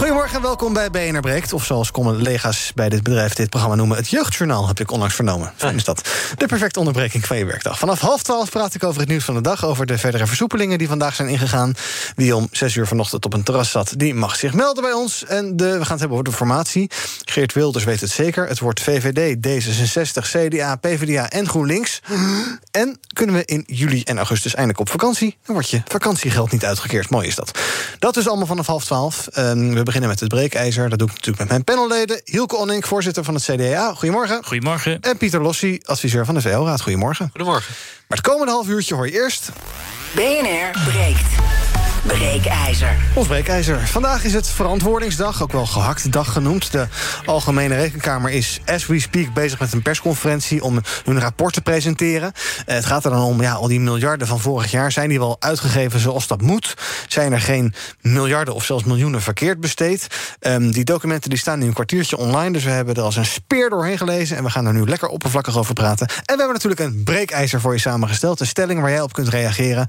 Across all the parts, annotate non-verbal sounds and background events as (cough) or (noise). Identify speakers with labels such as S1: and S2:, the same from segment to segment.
S1: Goedemorgen en welkom bij BNR Breekt. Of zoals collega's bij dit bedrijf dit programma noemen... het Jeugdjournaal, heb ik onlangs vernomen. Fijn is dat. De perfecte onderbreking van je werkdag. Vanaf half twaalf praat ik over het nieuws van de dag... over de verdere versoepelingen die vandaag zijn ingegaan. Wie om zes uur vanochtend op een terras zat, die mag zich melden bij ons. En de, we gaan het hebben over de formatie. Geert Wilders weet het zeker. Het wordt VVD, D66, CDA, PvdA en GroenLinks. En kunnen we in juli en augustus eindelijk op vakantie... dan wordt je vakantiegeld niet uitgekeerd. Mooi is dat. Dat is allemaal vanaf half twaalf. Um, we beginnen met het breekijzer. Dat doe ik natuurlijk met mijn panelleden. Hielke Onning, voorzitter van het CDA. Goedemorgen.
S2: Goedemorgen.
S1: En Pieter Lossi, adviseur van de VL-raad. Goedemorgen.
S2: Goedemorgen.
S1: Maar het komende half uurtje hoor je eerst...
S3: BNR breekt. Breekijzer.
S1: Ons breekijzer. Vandaag is het verantwoordingsdag, ook wel gehakt dag genoemd. De Algemene Rekenkamer is, as we speak, bezig met een persconferentie... om hun rapport te presenteren. Eh, het gaat er dan om, ja, al die miljarden van vorig jaar... zijn die wel uitgegeven zoals dat moet? Zijn er geen miljarden of zelfs miljoenen verkeerd besteed? Um, die documenten die staan nu een kwartiertje online... dus we hebben er als een speer doorheen gelezen... en we gaan er nu lekker oppervlakkig over praten. En we hebben natuurlijk een breekijzer voor je samengesteld. Een stelling waar jij op kunt reageren.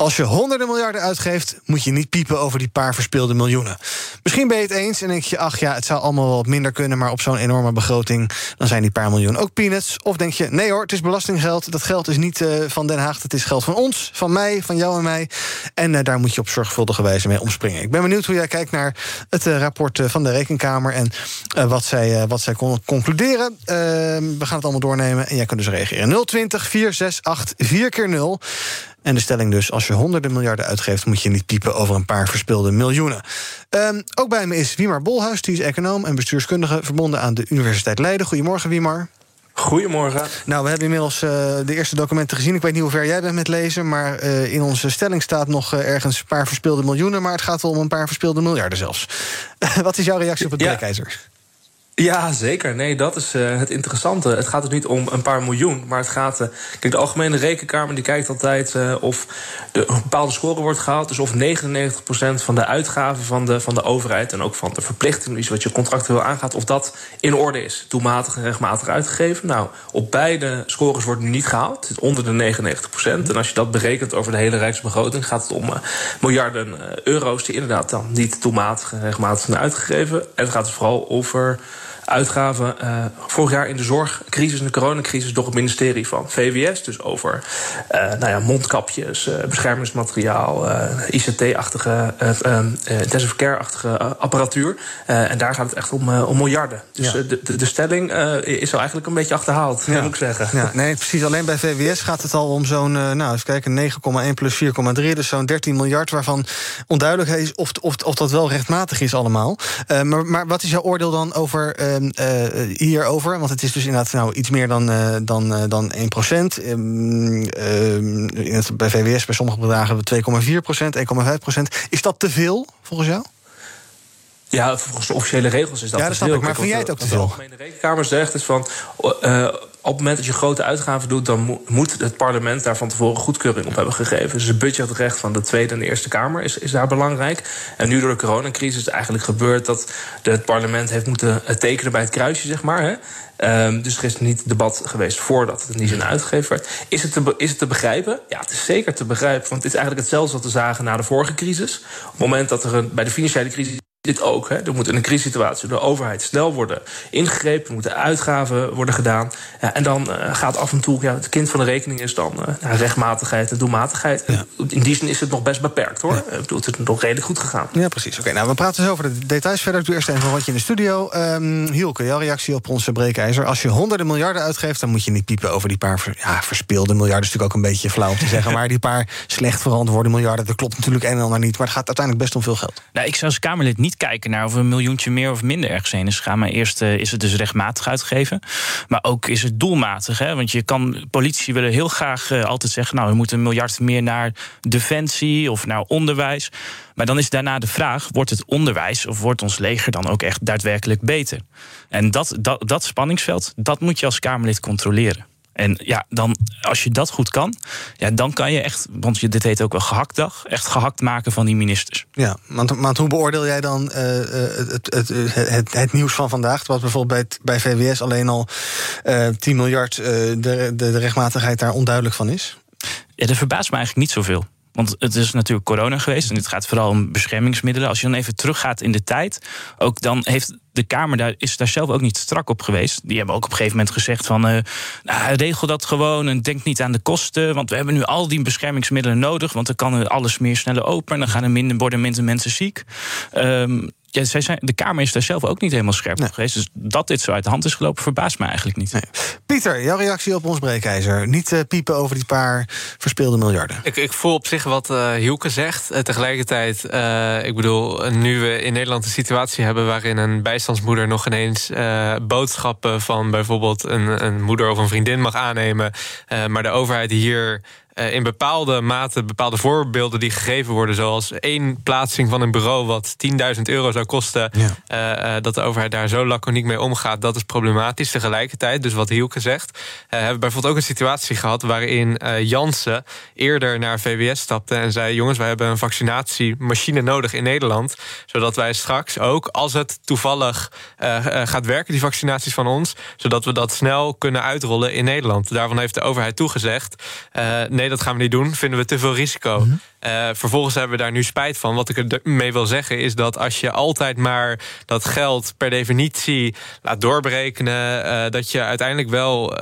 S1: Als je honderden miljarden uitgeeft, moet je niet piepen over die paar verspeelde miljoenen. Misschien ben je het eens en denk je, ach ja, het zou allemaal wat minder kunnen, maar op zo'n enorme begroting, dan zijn die paar miljoen ook peanuts. Of denk je, nee hoor, het is belastinggeld. Dat geld is niet uh, van Den Haag, het is geld van ons, van mij, van jou en mij. En uh, daar moet je op zorgvuldige wijze mee omspringen. Ik ben benieuwd hoe jij kijkt naar het uh, rapport van de Rekenkamer en wat zij, wat zij kon concluderen. we gaan het allemaal doornemen en jij kunt dus reageren. 020 468 4 keer 0 en de stelling dus, als je honderden miljarden uitgeeft... moet je niet piepen over een paar verspilde miljoenen. Um, ook bij me is Wiemar Bolhuis, die is econoom en bestuurskundige... verbonden aan de Universiteit Leiden. Goedemorgen, Wiemar.
S4: Goedemorgen.
S1: Nou, we hebben inmiddels uh, de eerste documenten gezien. Ik weet niet hoe ver jij bent met lezen... maar uh, in onze stelling staat nog uh, ergens een paar verspilde miljoenen... maar het gaat wel om een paar verspilde miljarden zelfs. (laughs) Wat is jouw reactie op het ja.
S4: Ja, zeker. Nee, dat is uh, het interessante. Het gaat dus niet om een paar miljoen, maar het gaat... Uh, kijk, de Algemene Rekenkamer die kijkt altijd uh, of een bepaalde score wordt gehaald. Dus of 99% van de uitgaven van de, van de overheid... en ook van de verplichtingen, dus wat je contractueel aangaat... of dat in orde is, toematig en rechtmatig uitgegeven. Nou, op beide scores wordt nu niet gehaald. Het onder de 99%. En als je dat berekent over de hele rijksbegroting... gaat het om miljarden euro's die inderdaad dan niet toematig en rechtmatig zijn uitgegeven. En het gaat dus vooral over uitgaven uh, vorig jaar in de zorgcrisis en de coronacrisis door het ministerie van VWS. Dus over uh, nou ja, mondkapjes, uh, beschermingsmateriaal, ICT-achtige, intensive care-achtige apparatuur. en daar gaat het echt om, om miljarden. Dus ja. de, de, de, stelling is al eigenlijk een beetje achterhaald, ja. moet ik zeggen.
S1: Ja, nee, precies. Alleen bij VWS gaat het al om zo'n, nou, eens kijken, 9,1 plus 4,3. Dus zo'n 13 miljard, waarvan onduidelijk is of, of, of dat wel rechtmatig is allemaal. maar, maar wat is jouw oordeel dan over hierover. Want het is dus inderdaad nou, iets meer dan, uh, dan, uh, dan 1 procent. Um, bij VWS bij sommige bedragen 2,4 procent, 1,5 procent. Is dat te veel volgens jou?
S4: Ja, volgens de officiële regels is dat
S1: ja,
S4: dat
S1: veel. Ik, maar vind jij het ook te veel? De
S4: Algemene Rekenkamer zegt is van... Uh, op het moment dat je grote uitgaven doet, dan moet het parlement daar van tevoren goedkeuring op hebben gegeven. Dus het budgetrecht van de Tweede en de Eerste Kamer is, is daar belangrijk. En nu door de coronacrisis is het eigenlijk gebeurd dat het parlement heeft moeten tekenen bij het kruisje, zeg maar. Hè. Um, dus er is niet debat geweest voordat het in die zin uitgegeven werd. Is het, te, is het te begrijpen? Ja, het is zeker te begrijpen. Want het is eigenlijk hetzelfde wat we zagen na de vorige crisis. Op het moment dat er een, bij de financiële crisis dit ook. Hè. Er moet in een crisissituatie door de overheid snel worden ingegrepen. Er moeten uitgaven worden gedaan. Ja, en dan uh, gaat af en toe, ja, het kind van de rekening is dan uh, rechtmatigheid en doelmatigheid. Ja. In die zin is het nog best beperkt hoor. Ja. Ik bedoel, het is nog redelijk goed gegaan.
S1: Ja, precies. Oké, nou we praten zo over de details verder. Ik doe eerst even wat je in de studio. Um, Hielke, jouw reactie op onze breekijzer. Als je honderden miljarden uitgeeft, dan moet je niet piepen over die paar ja, verspeelde miljarden. is natuurlijk ook een beetje flauw om te zeggen. (laughs) Maar die paar slecht verantwoorde miljarden, dat klopt natuurlijk een en ander niet. Maar het gaat uiteindelijk best om veel geld.
S2: Nou, ik zou als Kamerlid niet kijken naar of een miljoentje meer of minder ergens heen is gegaan. Maar eerst is het dus rechtmatig uitgegeven. Maar ook is het doelmatig. Hè? Want je kan, politici willen heel graag altijd zeggen: nou, we moeten een miljard meer naar defensie of naar onderwijs. Maar dan is daarna de vraag: wordt het onderwijs of wordt ons leger dan ook echt daadwerkelijk beter? En dat, dat, dat spanningsveld, dat moet je als Kamerlid controleren. En ja, dan, als je dat goed kan, ja, dan kan je echt, want je, dit heet ook wel gehaktdag, echt gehakt maken van die ministers.
S1: Ja, want, hoe beoordeel jij dan uh, het, het, het, het, nieuws van vandaag? Wat bijvoorbeeld bij, bij VWS alleen al uh, 10 miljard de, de, de rechtmatigheid daar onduidelijk van is?
S2: Ja, dat verbaast me eigenlijk niet zoveel. Want het is natuurlijk corona geweest en het gaat vooral om beschermingsmiddelen. Als je dan even teruggaat in de tijd, ook dan heeft de Kamer daar, is daar zelf ook niet strak op geweest. Die hebben ook op een gegeven moment gezegd van... Uh, nou, regel dat gewoon en denk niet aan de kosten... want we hebben nu al die beschermingsmiddelen nodig... want dan kan alles meer sneller open... en dan gaan er minder, worden minder mensen ziek. Um, ja, zij zijn, de Kamer is daar zelf ook niet helemaal scherp op geweest. Dus dat dit zo uit de hand is gelopen, verbaast me eigenlijk niet. Nee.
S1: Pieter, jouw reactie op ons breekijzer. Niet uh, piepen over die paar verspeelde miljarden.
S5: Ik, ik voel op zich wat uh, Hielke zegt. Uh, tegelijkertijd, ik bedoel, nu we in Nederland een situatie hebben... waarin een bijstandsmoeder nog ineens boodschappen van bijvoorbeeld... Een, een moeder of een vriendin mag aannemen... maar de overheid hier uh, in bepaalde mate bepaalde voorbeelden die gegeven worden, zoals één plaatsing van een bureau wat 10.000 euro zou kosten, ja. uh, dat de overheid daar zo laconiek mee omgaat, dat is problematisch. Tegelijkertijd, dus wat Hielke zegt, hebben we bijvoorbeeld ook een situatie gehad waarin Jansen eerder naar VWS stapte en zei: jongens, wij hebben een vaccinatiemachine nodig in Nederland, zodat wij straks ook, als het toevallig gaat werken, die vaccinaties van ons, zodat we dat snel kunnen uitrollen in Nederland. Daarvan heeft de overheid toegezegd nee, dat gaan we niet doen. Vinden we te veel risico. Mhm. Uh, vervolgens hebben we daar nu spijt van. Wat ik ermee wil zeggen is dat als je altijd maar dat geld per definitie laat doorberekenen, uh, dat je uiteindelijk wel uh,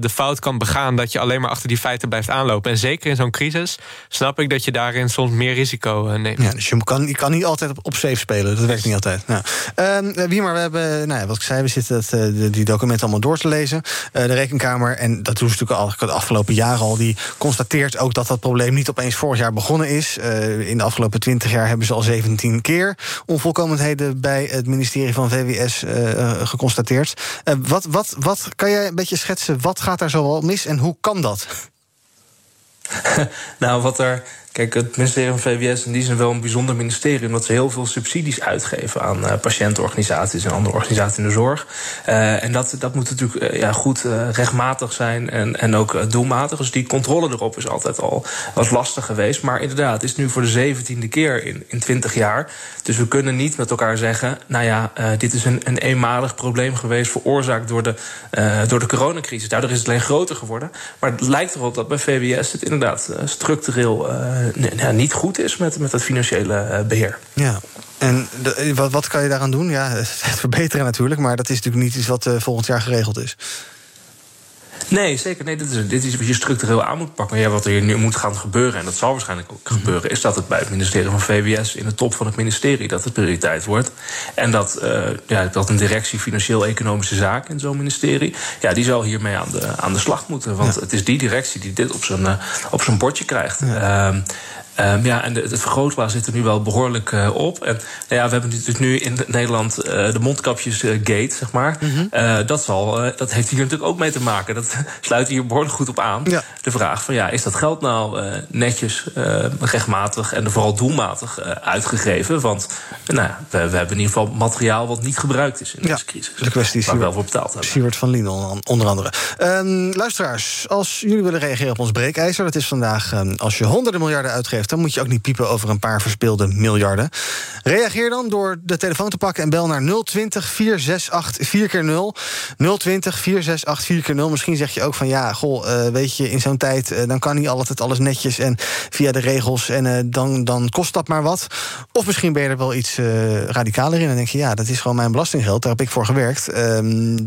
S5: de fout kan begaan dat je alleen maar achter die feiten blijft aanlopen. En zeker in zo'n crisis snap ik dat je daarin soms meer risico neemt.
S1: Ja, dus je kan, je kan niet altijd op, op safe spelen. Dat werkt niet altijd. Nou, ehm, wie maar, we hebben, nou ja, wat ik zei, we zitten die documenten allemaal door te lezen. de rekenkamer, en dat doen ze natuurlijk al de afgelopen jaren al, die constateert ook dat dat probleem niet opeens vorig jaar begonnen is. Uh, in de afgelopen 20 jaar hebben ze al 17 keer onvolkomenheden bij het ministerie van VWS uh, eh, geconstateerd. Wat, wat, wat kan jij een beetje schetsen? Wat gaat daar zoal mis en hoe kan dat? (laughs)
S4: nou, wat er Kijk, het ministerie van VWS in die zin wel een bijzonder ministerie, omdat ze heel veel subsidies uitgeven aan uh, patiëntenorganisaties en andere organisaties in de zorg. Uh, en dat, dat moet natuurlijk uh, ja, goed rechtmatig zijn en, en ook doelmatig. Dus die controle erop is altijd al was lastig geweest. Maar inderdaad, het is nu voor de zeventiende keer in, in 20 jaar. Dus we kunnen niet met elkaar zeggen, nou ja, dit is een, een eenmalig probleem geweest, veroorzaakt door de, door de coronacrisis. Daardoor is het alleen groter geworden. Maar het lijkt erop dat bij VWS het inderdaad structureel ja, niet goed is met, met het financiële eh, beheer.
S1: Ja. En wat, wat kan je daaraan doen? Ja, (laughs) het verbeteren natuurlijk, maar dat is natuurlijk niet iets wat volgend jaar geregeld is.
S4: Nee, zeker. Nee, dit, is, dit is wat je structureel aan moet pakken. Maar ja, wat er nu moet gaan gebeuren, en dat zal waarschijnlijk ook gebeuren, is dat het bij het ministerie van VWS, in de top van het ministerie, dat het prioriteit wordt. En dat, uh, ja, dat een directie financieel-economische zaken in zo'n ministerie, ja, die zal hiermee aan de, aan de slag moeten. Want het is die directie die dit op zijn, uh, op zijn bordje krijgt. Ja. Uh, Um, ja, en de, het vergrootglas zit er nu wel behoorlijk uh, op. En nou ja, we hebben natuurlijk nu in Nederland uh, de mondkapjesgate, uh, zeg maar. Mm -hmm. dat, zal, dat heeft hier natuurlijk ook mee te maken. Dat (laughs) sluit hier behoorlijk goed op aan. Ja. De vraag van ja, is dat geld nou netjes, rechtmatig en vooral doelmatig uitgegeven? Want nou, we, we, hebben in ieder geval materiaal wat niet gebruikt is in ja, deze crisis.
S1: De kwestie
S4: is waar we wel voor betaald hebben.
S1: Siewert van Lien onder andere. Um, luisteraars, als jullie willen reageren op ons breekijzer, dat is vandaag um, als je honderden miljarden uitgeeft dan moet je ook niet piepen over een paar verspeelde miljarden. Reageer dan door de telefoon te pakken en bel naar 020 468 4 0 020 468 4 0 Misschien zeg je ook van ja, goh, uh, weet je, in zo'n tijd uh, dan kan niet altijd alles netjes en via de regels en uh, dan, dan kost dat maar wat. Of misschien ben je er wel iets radicaler in en denk je ja, dat is gewoon mijn belastinggeld, daar heb ik voor gewerkt. Um,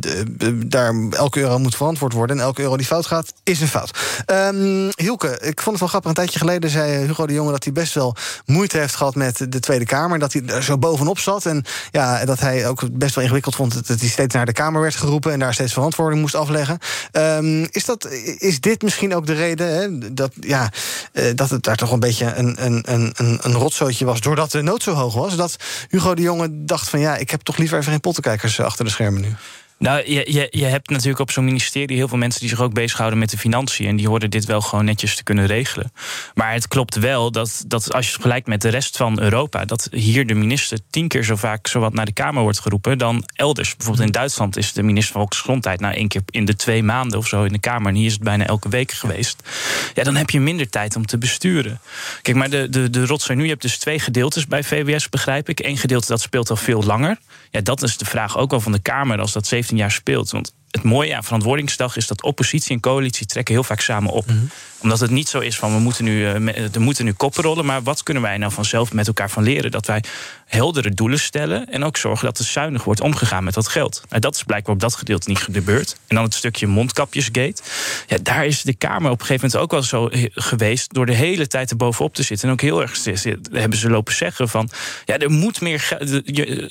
S1: daar, elke euro moet verantwoord worden en elke euro die fout gaat, is een fout. Um, Hielke, ik vond het wel grappig, een tijdje geleden zei Hugo de Jonge dat hij best wel moeite heeft gehad met de Tweede Kamer. Dat hij er zo bovenop zat. En ja, dat hij ook best wel ingewikkeld vond dat hij steeds naar de Kamer werd geroepen en daar steeds verantwoording moest afleggen. Ehm, is, dat, is dit misschien ook de reden hè, dat, ja, uh, dat het daar toch een beetje een, een, een, een rotzootje was, doordat de nood zo hoog was? Dat Hugo de Jonge dacht van ja, ik heb toch liever even geen pottenkijkers achter de schermen nu.
S2: Nou, je, je, je hebt natuurlijk op zo'n ministerie heel veel mensen die zich ook bezighouden met de financiën. En die hoorden dit wel gewoon netjes te kunnen regelen. Maar het klopt wel dat, dat als je het vergelijkt met de rest van Europa, dat hier de minister tien keer zo vaak zowat naar de Kamer wordt geroepen dan elders. Bijvoorbeeld in Duitsland is de minister van Volksgezondheid nou één keer in de twee maanden of zo in de Kamer. En hier is het bijna elke week geweest. Ja, dan heb je minder tijd om te besturen. Kijk, maar de, de, de rotzooi nu, je hebt dus twee gedeeltes bij VWS, begrijp ik. Eén gedeelte dat speelt al veel langer. Ja, dat is de vraag ook wel van de Kamer als dat 17 jaar speelt. Want het mooie aan verantwoordingsdag is dat oppositie en coalitie trekken heel vaak samen op. Mm Omdat het niet zo is van we moeten nu, uh, er moeten nu koppen rollen. Maar wat kunnen wij nou vanzelf met elkaar van leren? Dat wij heldere doelen stellen. En ook zorgen dat er zuinig wordt omgegaan met dat geld. Nou, dat is blijkbaar op dat gedeelte niet gebeurd. En dan het stukje mondkapjesgate. Ja, daar is de Kamer op een gegeven moment ook wel zo geweest. door de hele tijd er bovenop te zitten. En ook heel erg hebben ze lopen zeggen van. ja, er moet meer. Je,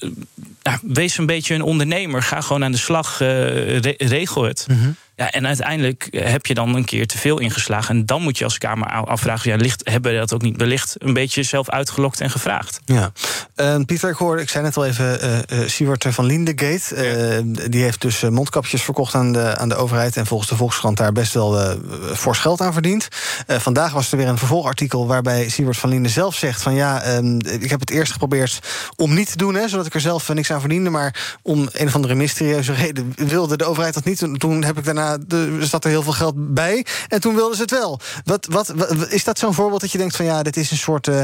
S2: nou, wees een beetje een ondernemer. Ga gewoon aan de slag. Regel het. -hmm. Ja, en uiteindelijk heb je dan een keer te veel ingeslagen. En dan moet je als Kamer afvragen: ja, licht, hebben we dat ook niet wellicht een beetje zelf uitgelokt en gevraagd?
S1: Ja. Uh, Pieter, ik hoorde, ik zei net al even, uh, uh, Siewert van Lindegate. Die heeft dus mondkapjes verkocht aan de, aan de overheid. En volgens de Volkskrant daar best wel fors geld aan verdiend. vandaag was er weer een vervolgartikel waarbij Siewert van Linde zelf zegt: van ja, ehm, ik heb het eerst geprobeerd om niet te doen, hè, zodat ik er zelf niks aan verdiende. Maar om een of andere mysterieuze reden wilde de overheid dat niet. Toen heb ik daarna er zat er heel veel geld bij. En toen wilden ze het wel. Wat, wat, is dat zo'n voorbeeld dat je denkt van ja, dit is een soort. Uh,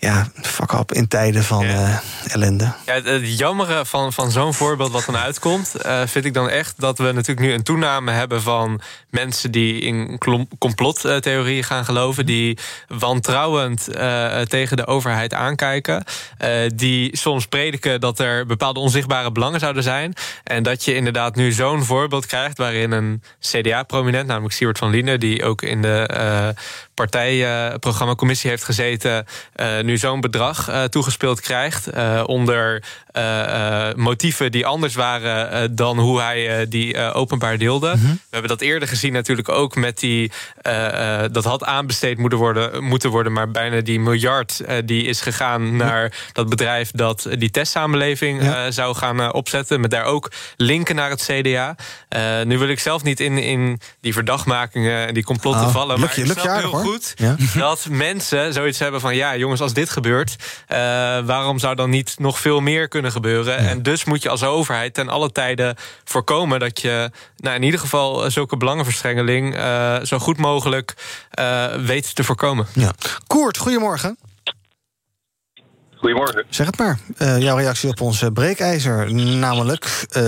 S1: ja, fuck up in tijden van ja. uh, ellende.
S5: Ja, het jammere van, van zo'n voorbeeld wat dan uitkomt, uh, vind ik dan echt dat we natuurlijk nu een toename hebben van mensen die in complottheorieën gaan geloven, die wantrouwend uh, tegen de overheid aankijken, die soms prediken dat er bepaalde onzichtbare belangen zouden zijn. En dat je inderdaad nu zo'n voorbeeld krijgt waarin een CDA-prominent, namelijk Siewert van Liene, die ook in de partijprogrammacommissie heeft gezeten, nu zo'n bedrag uh, toegespeeld krijgt. Uh, onder motieven die anders waren dan hoe hij die openbaar deelde. Mm -hmm. We hebben dat eerder gezien natuurlijk ook met die. dat had aanbesteed moeten worden, moeten worden, maar bijna die miljard die is gegaan naar dat bedrijf dat die testsamenleving ja. zou gaan opzetten. Met daar ook linken naar het CDA. nu wil ik zelf niet in, in die verdachtmakingen en die complotten oh, vallen. Maar je, ik snap heel hoor. goed ja. dat mensen zoiets hebben van ja, jongens, als dit gebeurt, uh, waarom zou dan niet nog veel meer kunnen gebeuren? Ja. En dus moet je als overheid ten alle tijden voorkomen dat je nou, in ieder geval zulke belangenverstrengeling uh, zo goed mogelijk uh, weet te voorkomen.
S1: Ja. Koert, goedemorgen.
S6: Goedemorgen.
S1: Zeg het maar. Uh, jouw reactie op ons breekijzer. Namelijk, uh,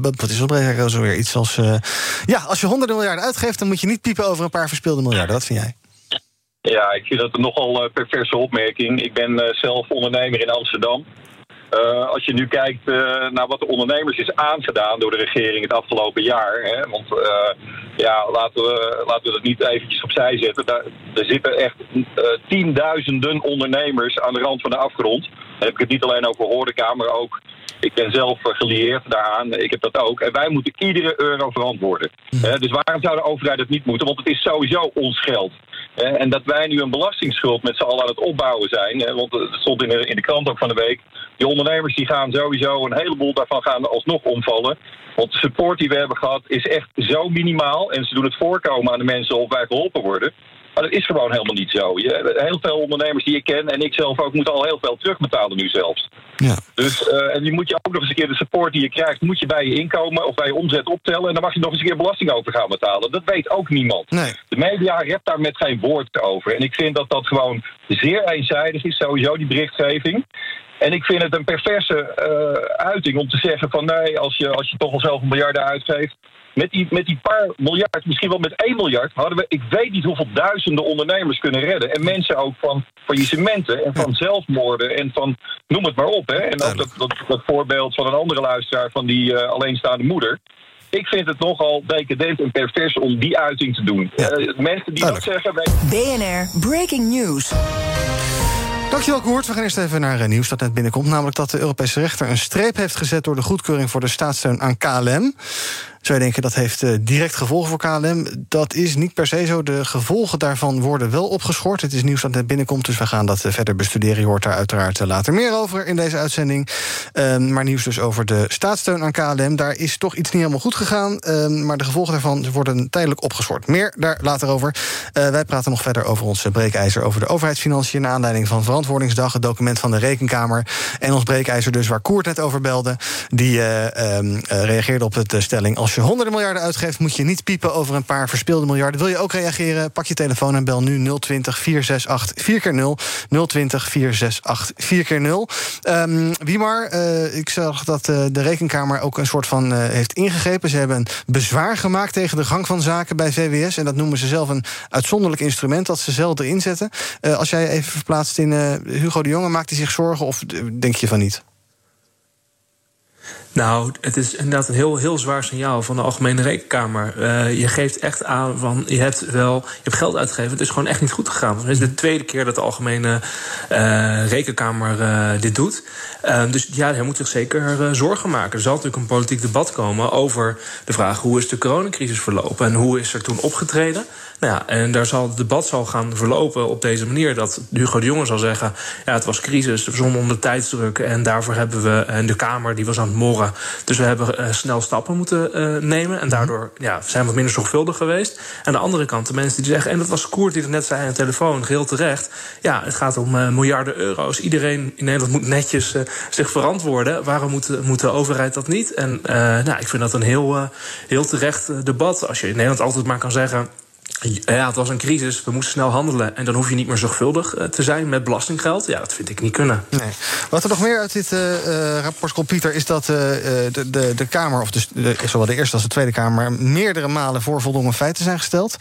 S1: wat is dat breekijzer weer? Iets als. Uh, ja, als je honderden miljarden uitgeeft, dan moet je niet piepen over een paar verspeelde miljarden. Wat vind jij?
S6: Ja, ik vind dat een nogal perverse opmerking. Ik ben zelf ondernemer in Amsterdam. Uh, als je nu kijkt uh, naar wat de ondernemers is aangedaan door de regering het afgelopen jaar. Hè, want uh, ja, laten we, laten we dat niet eventjes opzij zetten. Daar, er zitten echt tienduizenden ondernemers aan de rand van de afgrond. Dan heb ik het niet alleen over horeca, maar ook ik ben zelf gelieerd daaraan. Ik heb dat ook. En wij moeten iedere euro verantwoorden. Mm. dus waarom zou de overheid het niet moeten? Want het is sowieso ons geld. En dat wij nu een belastingsschuld met z'n allen aan het opbouwen zijn. Want het stond in de, in de krant ook van de week. Die ondernemers die gaan sowieso een heleboel daarvan gaan alsnog omvallen. Want de support die we hebben gehad is echt zo minimaal. En ze doen het voorkomen aan de mensen of wij geholpen worden. Maar dat is gewoon helemaal niet zo. Je, heel veel ondernemers die ik ken en ik zelf ook moeten al heel veel terugbetalen nu zelfs. Ja. Dus, uh, en die moet je ook nog eens een keer de support die je krijgt, moet je bij je inkomen of bij je omzet optellen. En dan mag je nog eens een keer belasting over gaan betalen. Dat weet ook niemand. Nee. De media rept daar met geen woord over. En ik vind dat dat gewoon zeer eenzijdig is, sowieso die berichtgeving. En ik vind het een perverse uh, uiting om te zeggen van nee, als je, als je toch al zoveel miljarden uitgeeft, met die, met die paar miljard, misschien wel met 1 miljard, hadden we, ik weet niet hoeveel duizenden ondernemers kunnen redden. En mensen ook van faillissementen en van zelfmoorden en van noem het maar op. Hè. En ook dat, dat, dat voorbeeld van een andere luisteraar van die uh, alleenstaande moeder. Ik vind het nogal decadent en pervers om die uiting te doen. Ja. Uh, mensen die dat zeggen.
S3: BNR Breaking News.
S1: Dankjewel, Koert. We gaan eerst even naar nieuws dat net binnenkomt. Namelijk dat de Europese rechter een streep heeft gezet... door de goedkeuring voor de staatssteun aan KLM zou je denken dat heeft uh, direct gevolgen voor KLM. Dat is niet per se zo. De gevolgen daarvan worden wel opgeschort. Het is nieuws dat net binnenkomt, dus we gaan dat uh, verder bestuderen. Je hoort daar uiteraard uh, later meer over in deze uitzending. Ehm, maar nieuws dus over de staatssteun aan KLM. Daar is toch iets niet helemaal goed gegaan. Ehm, maar de gevolgen daarvan worden tijdelijk opgeschort. Meer daar later over. wij praten nog verder over ons breekijzer... over de overheidsfinanciën... naar aanleiding van Verantwoordingsdag... het document van de Rekenkamer. En ons breekijzer dus, waar Koert net over belde... die um, reageerde op de stelling... als je honderden miljarden uitgeeft, moet je niet piepen over een paar verspilde miljarden. Wil je ook reageren? Pak je telefoon en bel nu 020 468 4 keer 0 020 468 4 keer 0 um, ik zag dat uh, de Rekenkamer ook een soort van uh, heeft ingegrepen. Ze hebben een bezwaar gemaakt tegen de gang van zaken bij VWS. En dat noemen ze zelf een uitzonderlijk instrument dat ze zelden inzetten. als jij even verplaatst in Hugo de Jonge, maakt hij zich zorgen of denk je van niet?
S4: Nou, het is inderdaad een heel, heel zwaar signaal van de Algemene Rekenkamer. Uh, je geeft echt aan van je hebt wel je hebt geld uitgegeven. Het is gewoon echt niet goed gegaan. Het is de tweede keer dat de Algemene uh, Rekenkamer uh, dit doet. dus ja, hij moet zich zeker zorgen maken. Er zal natuurlijk een politiek debat komen over de vraag hoe is de coronacrisis verlopen en hoe is er toen opgetreden. Nou ja, en daar zal het debat zal gaan verlopen op deze manier. Dat Hugo de Jonge zal zeggen: ja, het was crisis, we stonden onder tijdsdruk. En daarvoor hebben we. En de Kamer die was aan het morren. Dus we hebben uh, snel stappen moeten uh, nemen. En daardoor ja, zijn we wat minder zorgvuldig geweest. Aan de andere kant, de mensen die zeggen. En dat was Koert die het net zei aan de telefoon, geheel terecht. Ja, het gaat om miljarden euro's. Iedereen in Nederland moet netjes zich verantwoorden. Waarom moet, moet de overheid dat niet? En nou, ik vind dat een heel, heel terecht debat. Als je in Nederland altijd maar kan zeggen. Ja, het was een crisis, we moesten snel handelen. En dan hoef je niet meer zorgvuldig te zijn met belastinggeld. Ja, dat vind ik niet kunnen.
S1: Nee. Wat er nog meer uit dit uh, rapport komt, Pieter... is dat de, de, de Kamer, of dus de, zowel de Eerste als de Tweede Kamer... meerdere malen voor voldongen feiten zijn gesteld.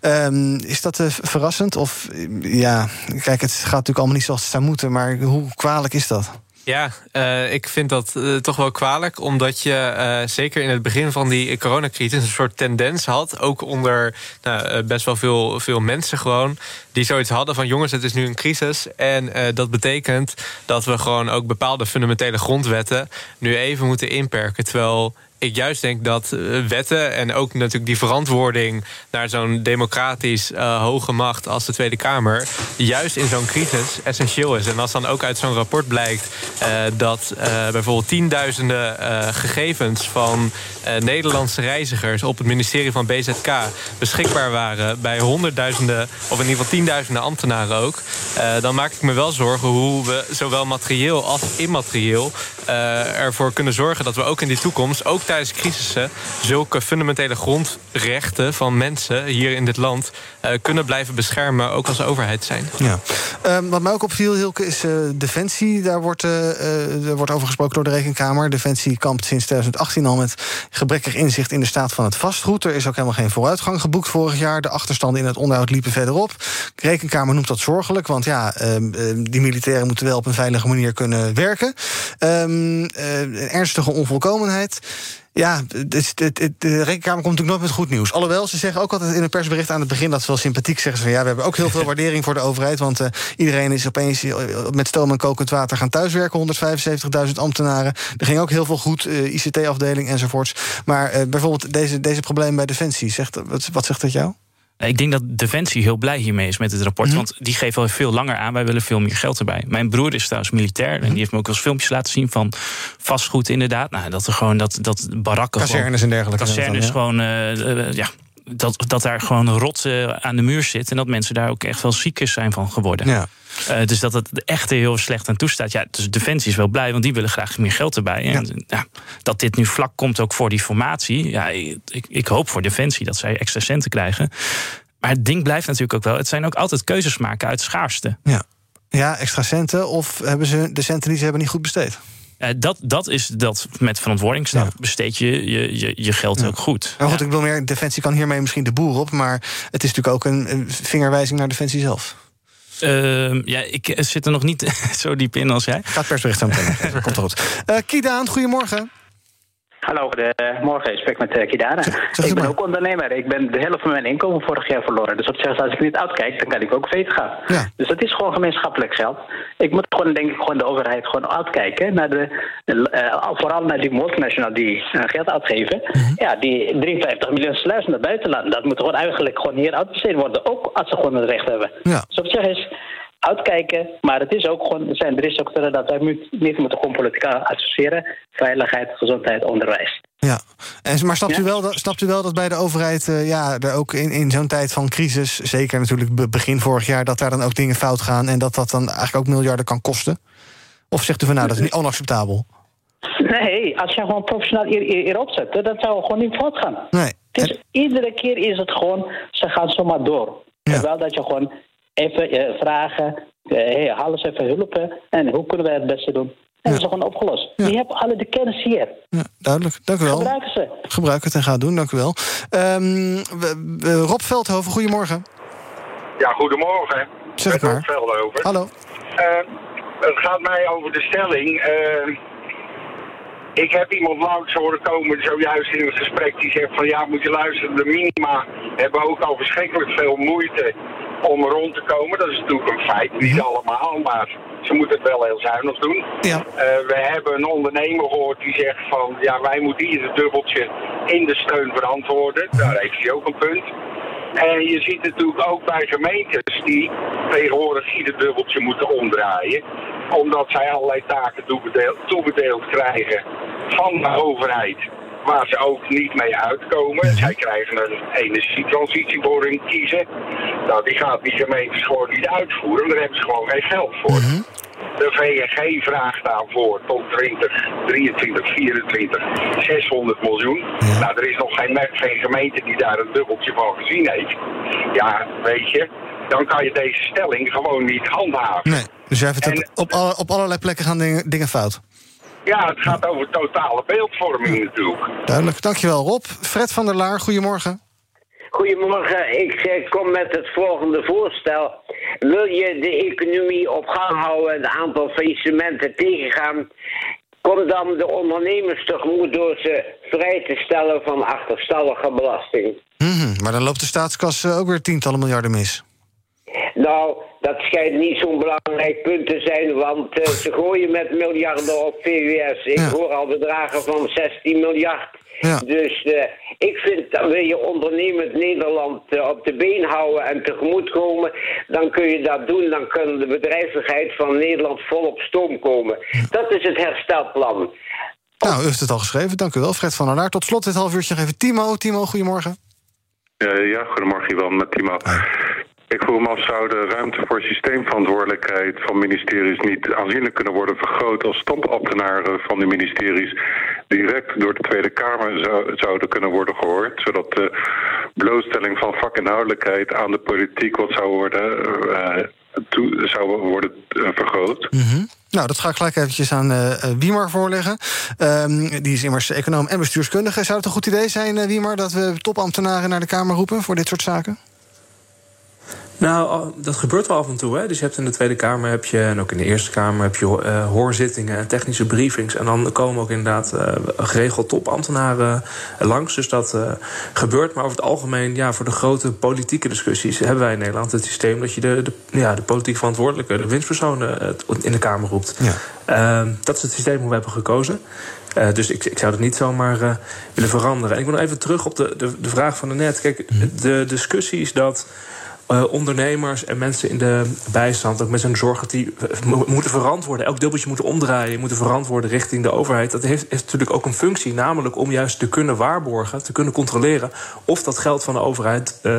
S1: Um, is dat verrassend? Of ja, kijk, het gaat natuurlijk allemaal niet zoals het zou moeten... maar hoe kwalijk is dat?
S5: Ja, uh, ik vind dat uh, toch wel kwalijk. Omdat je uh, zeker in het begin van die coronacrisis een soort tendens had. Ook onder nou, best wel veel, veel mensen gewoon. Die zoiets hadden van jongens, het is nu een crisis. En dat betekent dat we gewoon ook bepaalde fundamentele grondwetten nu even moeten inperken. Terwijl ik juist denk dat eh, wetten en ook natuurlijk die verantwoording naar zo'n democratisch uh, hoge macht als de Tweede Kamer, juist in zo'n crisis essentieel is. En als dan ook uit zo'n rapport blijkt uh, dat bijvoorbeeld tienduizenden gegevens van Nederlandse reizigers op het ministerie van BZK beschikbaar waren bij honderdduizenden, of in ieder geval tienduizenden ambtenaren ook, dan maak ik me wel zorgen hoe we zowel materieel als immaterieel ervoor kunnen zorgen dat we ook in die toekomst ook tijdens crisissen zulke fundamentele grondrechten van mensen hier in dit land uh, kunnen blijven beschermen, ook als overheid zijn.
S1: Ja. Um, wat mij ook opviel, Hilke, is uh, Defensie. Daar wordt, uh, er wordt over gesproken door de Rekenkamer. Defensie kampt sinds 2018 al met gebrekkig inzicht in de staat van het vastgoed. Er is ook helemaal geen vooruitgang geboekt vorig jaar. De achterstanden in het onderhoud liepen verderop. De Rekenkamer noemt dat zorgelijk, want ja, um, die militairen moeten wel op een veilige manier kunnen werken. Um, ernstige onvolkomenheid. Ja, de, de, de, rekenkamer komt natuurlijk nooit met goed nieuws. Alhoewel, ze zeggen ook altijd in een persbericht aan het begin... dat ze wel sympathiek zeggen ze van... ja, we hebben ook heel veel (laughs) waardering voor de overheid... want uh, iedereen is opeens eh, met stoom en kokend water gaan thuiswerken... 175.000 ambtenaren. Er ging ook heel veel goed, uh, ICT-afdeling enzovoorts. Maar uh, bijvoorbeeld deze, deze probleem bij Defensie, zegt, wat, wat zegt dat jou?
S2: Ik denk dat Defensie heel blij hiermee is met het rapport. Mhm. Want die geeft al veel langer aan. Wij willen veel meer geld erbij. Mijn broer is trouwens militair. En die heeft me ook wel eens filmpjes laten zien van vastgoed inderdaad. Nou, dat er gewoon dat, dat barakken.
S1: Kazernes en dergelijke.
S2: Kazernes gewoon. Uh, ja, dat, dat daar gewoon rot uh, aan de muur zit. En dat mensen daar ook echt wel ziek zijn van geworden. Ja. Uh, dus dat het echt heel slecht aan toestaat. Ja, dus Defensie is wel blij, want die willen graag meer geld erbij. En ja. dat dit nu vlak komt ook voor die formatie. Ja, ik, ik hoop voor Defensie dat zij extra centen krijgen. Maar het ding blijft natuurlijk ook wel. Het zijn ook altijd keuzes maken uit schaarste.
S1: Ja, ja extra centen. Of hebben ze de centen die ze hebben niet goed besteed?
S2: Uh, dat, dat is dat met verantwoording ja. besteed je je, je, je geld ja. ook goed.
S1: Maar goed, ik wil meer, Defensie kan hiermee misschien de boer op, maar het is natuurlijk ook een, een vingerwijzing naar Defensie zelf.
S2: Uh, ja, ik zit er nog niet (laughs) zo diep in als jij.
S1: Gaat persbericht meteen. (laughs) Komt goed. Uh, Kiedaan, goedemorgen.
S7: Hallo, goedemorgen. Ik spreek met uh, Kidara. Ik ben ook ondernemer. Ik ben de helft van mijn inkomen vorig jaar verloren. Dus op zich, als ik niet uitkijk, dan kan ik ook failliet gaan.
S1: Ja.
S7: Dus dat is gewoon gemeenschappelijk geld. Ik moet gewoon, denk ik, gewoon de overheid gewoon uitkijken. Naar de, uh, vooral naar die multinational die uh, geld uitgeven.
S1: Mhm.
S7: Ja, die 53 miljoen sluis naar buitenland. Dat moet gewoon eigenlijk gewoon hier uitbesteed worden. Ook als ze gewoon het recht hebben.
S1: Ja.
S7: Dus op zich is uitkijken. Maar het is ook gewoon, er zijn drie sectoren dat wij niet moeten gewoon politiek associëren. Veiligheid, gezondheid, onderwijs.
S1: Ja, en, maar snapt,
S7: Ja.
S1: u wel, dat- snapt u wel dat bij de overheid, eh, ja, er ook in, in zo'n tijd van crisis, zeker natuurlijk be- begin vorig jaar, dat daar dan ook dingen fout gaan en dat dat dan eigenlijk ook miljarden kan kosten? Of zegt u van nou, dat is niet onacceptabel?
S7: Nee, als je gewoon professioneel hier, hier, hierop zet, dat zou gewoon niet fout gaan.
S1: Nee.
S7: Is, iedere keer is het gewoon, ze gaan zomaar door. Terwijl dat je gewoon even eh, vragen, eh, hey, haal eens even hulp en hoe kunnen wij het beste doen? En dat is gewoon opgelost. Je hebt alle de kennis hier.
S1: Ja, duidelijk. Dank u wel.
S7: Gebruiken ze.
S1: Gebruik het en ga het doen, dank u wel. Ehm, we- we- Rob Veldhoven, goedemorgen.
S8: Ja, goedemorgen.
S1: Zeg het
S8: Met
S1: maar.
S8: Rob Veldhoven.
S1: Hallo.
S8: Eh, het gaat mij over de stelling. Ik heb iemand langs horen komen, zojuist in een gesprek, die zegt van ja, moet je luisteren, de minima hebben ook al verschrikkelijk veel moeite om rond te komen. Dat is natuurlijk een feit, niet allemaal, maar ze moeten het wel heel zuinig doen.
S1: Ja.
S8: Eh, we hebben een ondernemer gehoord die zegt van ja, wij moeten ieder dubbeltje in de steun verantwoorden. Daar heeft hij ook een punt. En je ziet natuurlijk ook bij gemeentes die tegenwoordig ieder dubbeltje moeten omdraaien. Omdat zij allerlei taken toebedeeld, toebedeeld krijgen van de overheid. Waar ze ook niet mee uitkomen. Zij krijgen een energietransitie voor hun kiezen. Nou, die gaat die gemeentes gewoon niet uitvoeren. Daar hebben ze gewoon geen geld voor. De VNG vraagt daarvoor tot 2023, 24 600 miljoen. Nou, er is nog geen, geen gemeente die daar een dubbeltje van gezien heeft. Ja, weet je, dan kan je deze stelling gewoon niet handhaven.
S1: Nee, dus jij vindt dat op, alle, op allerlei plekken gaan dingen, dingen fout.
S8: Ja, het gaat over totale beeldvorming natuurlijk.
S1: Duidelijk, dankjewel Rob. Fred van der Laar, goedemorgen.
S9: Goedemorgen, ik eh, kom met het volgende voorstel. Wil je de economie op gang houden en het aantal faillissementen tegengaan? Kom dan de ondernemers tegemoet door ze vrij te stellen van achterstallige belasting.
S1: Mhm, maar dan loopt de staatskas eh, ook weer tientallen miljarden mis.
S9: Nou, dat schijnt niet zo'n belangrijk punt te zijn, want eh, ze gooien met miljarden op VWS. Ik hoor al bedragen van 16 miljard. Dus eh, ik vind, dat wil je ondernemend Nederland eh, op de been houden en tegemoetkomen, dan kun je dat doen. Dan kan de bedrijvigheid van Nederland volop stoom komen. Dat is het herstelplan.
S1: Nou, u heeft het al geschreven, dank u wel. Fred van der Laar. Tot slot dit half uurtje nog even Timo. Timo, goedemorgen.
S10: Ja, goedemorgen Iwan, met Timo. Ik vroeg me af, zou de ruimte voor systeemverantwoordelijkheid van ministeries niet aanzienlijk kunnen worden vergroot als stopambtenaren van die ministeries direct door de Tweede Kamer zou- zouden kunnen worden gehoord, zodat de blootstelling van vakinhoudelijkheid aan de politiek wat zou worden, eh, toe- zou worden eh, vergroot.
S1: Mhm. Nou, dat ga ik gelijk eventjes aan eh, Wiemar voorleggen. Ehm, die is immers econoom en bestuurskundige. Zou het een goed idee zijn, Wiemar, dat we topambtenaren naar de Kamer roepen voor dit soort zaken?
S4: Nou, dat gebeurt wel af en toe. Hè? Dus je hebt in de Tweede Kamer heb je, en ook in de Eerste Kamer heb je eh, hoorzittingen en technische briefings. En dan komen ook inderdaad eh, geregeld topambtenaren langs. Dus dat eh, gebeurt. Maar over het algemeen, ja, voor de grote politieke discussies hebben wij in Nederland het systeem dat je de, de, ja, de politiek verantwoordelijke, de winstpersonen eh, in de Kamer roept. Ehm, dat is het systeem hoe we hebben gekozen. Eh, dus ik, ik zou dat niet zomaar eh, willen veranderen. En ik wil nog even terug op de, de, de vraag van net. Kijk, de discussie is dat eh, ondernemers en mensen in de bijstand, ook met zijn zorg, die eh, mo- moeten verantwoorden. Elk dubbeltje moeten omdraaien, moeten verantwoorden richting de overheid. Dat heeft, heeft natuurlijk ook een functie, namelijk om juist te kunnen waarborgen, te kunnen controleren of dat geld van de overheid eh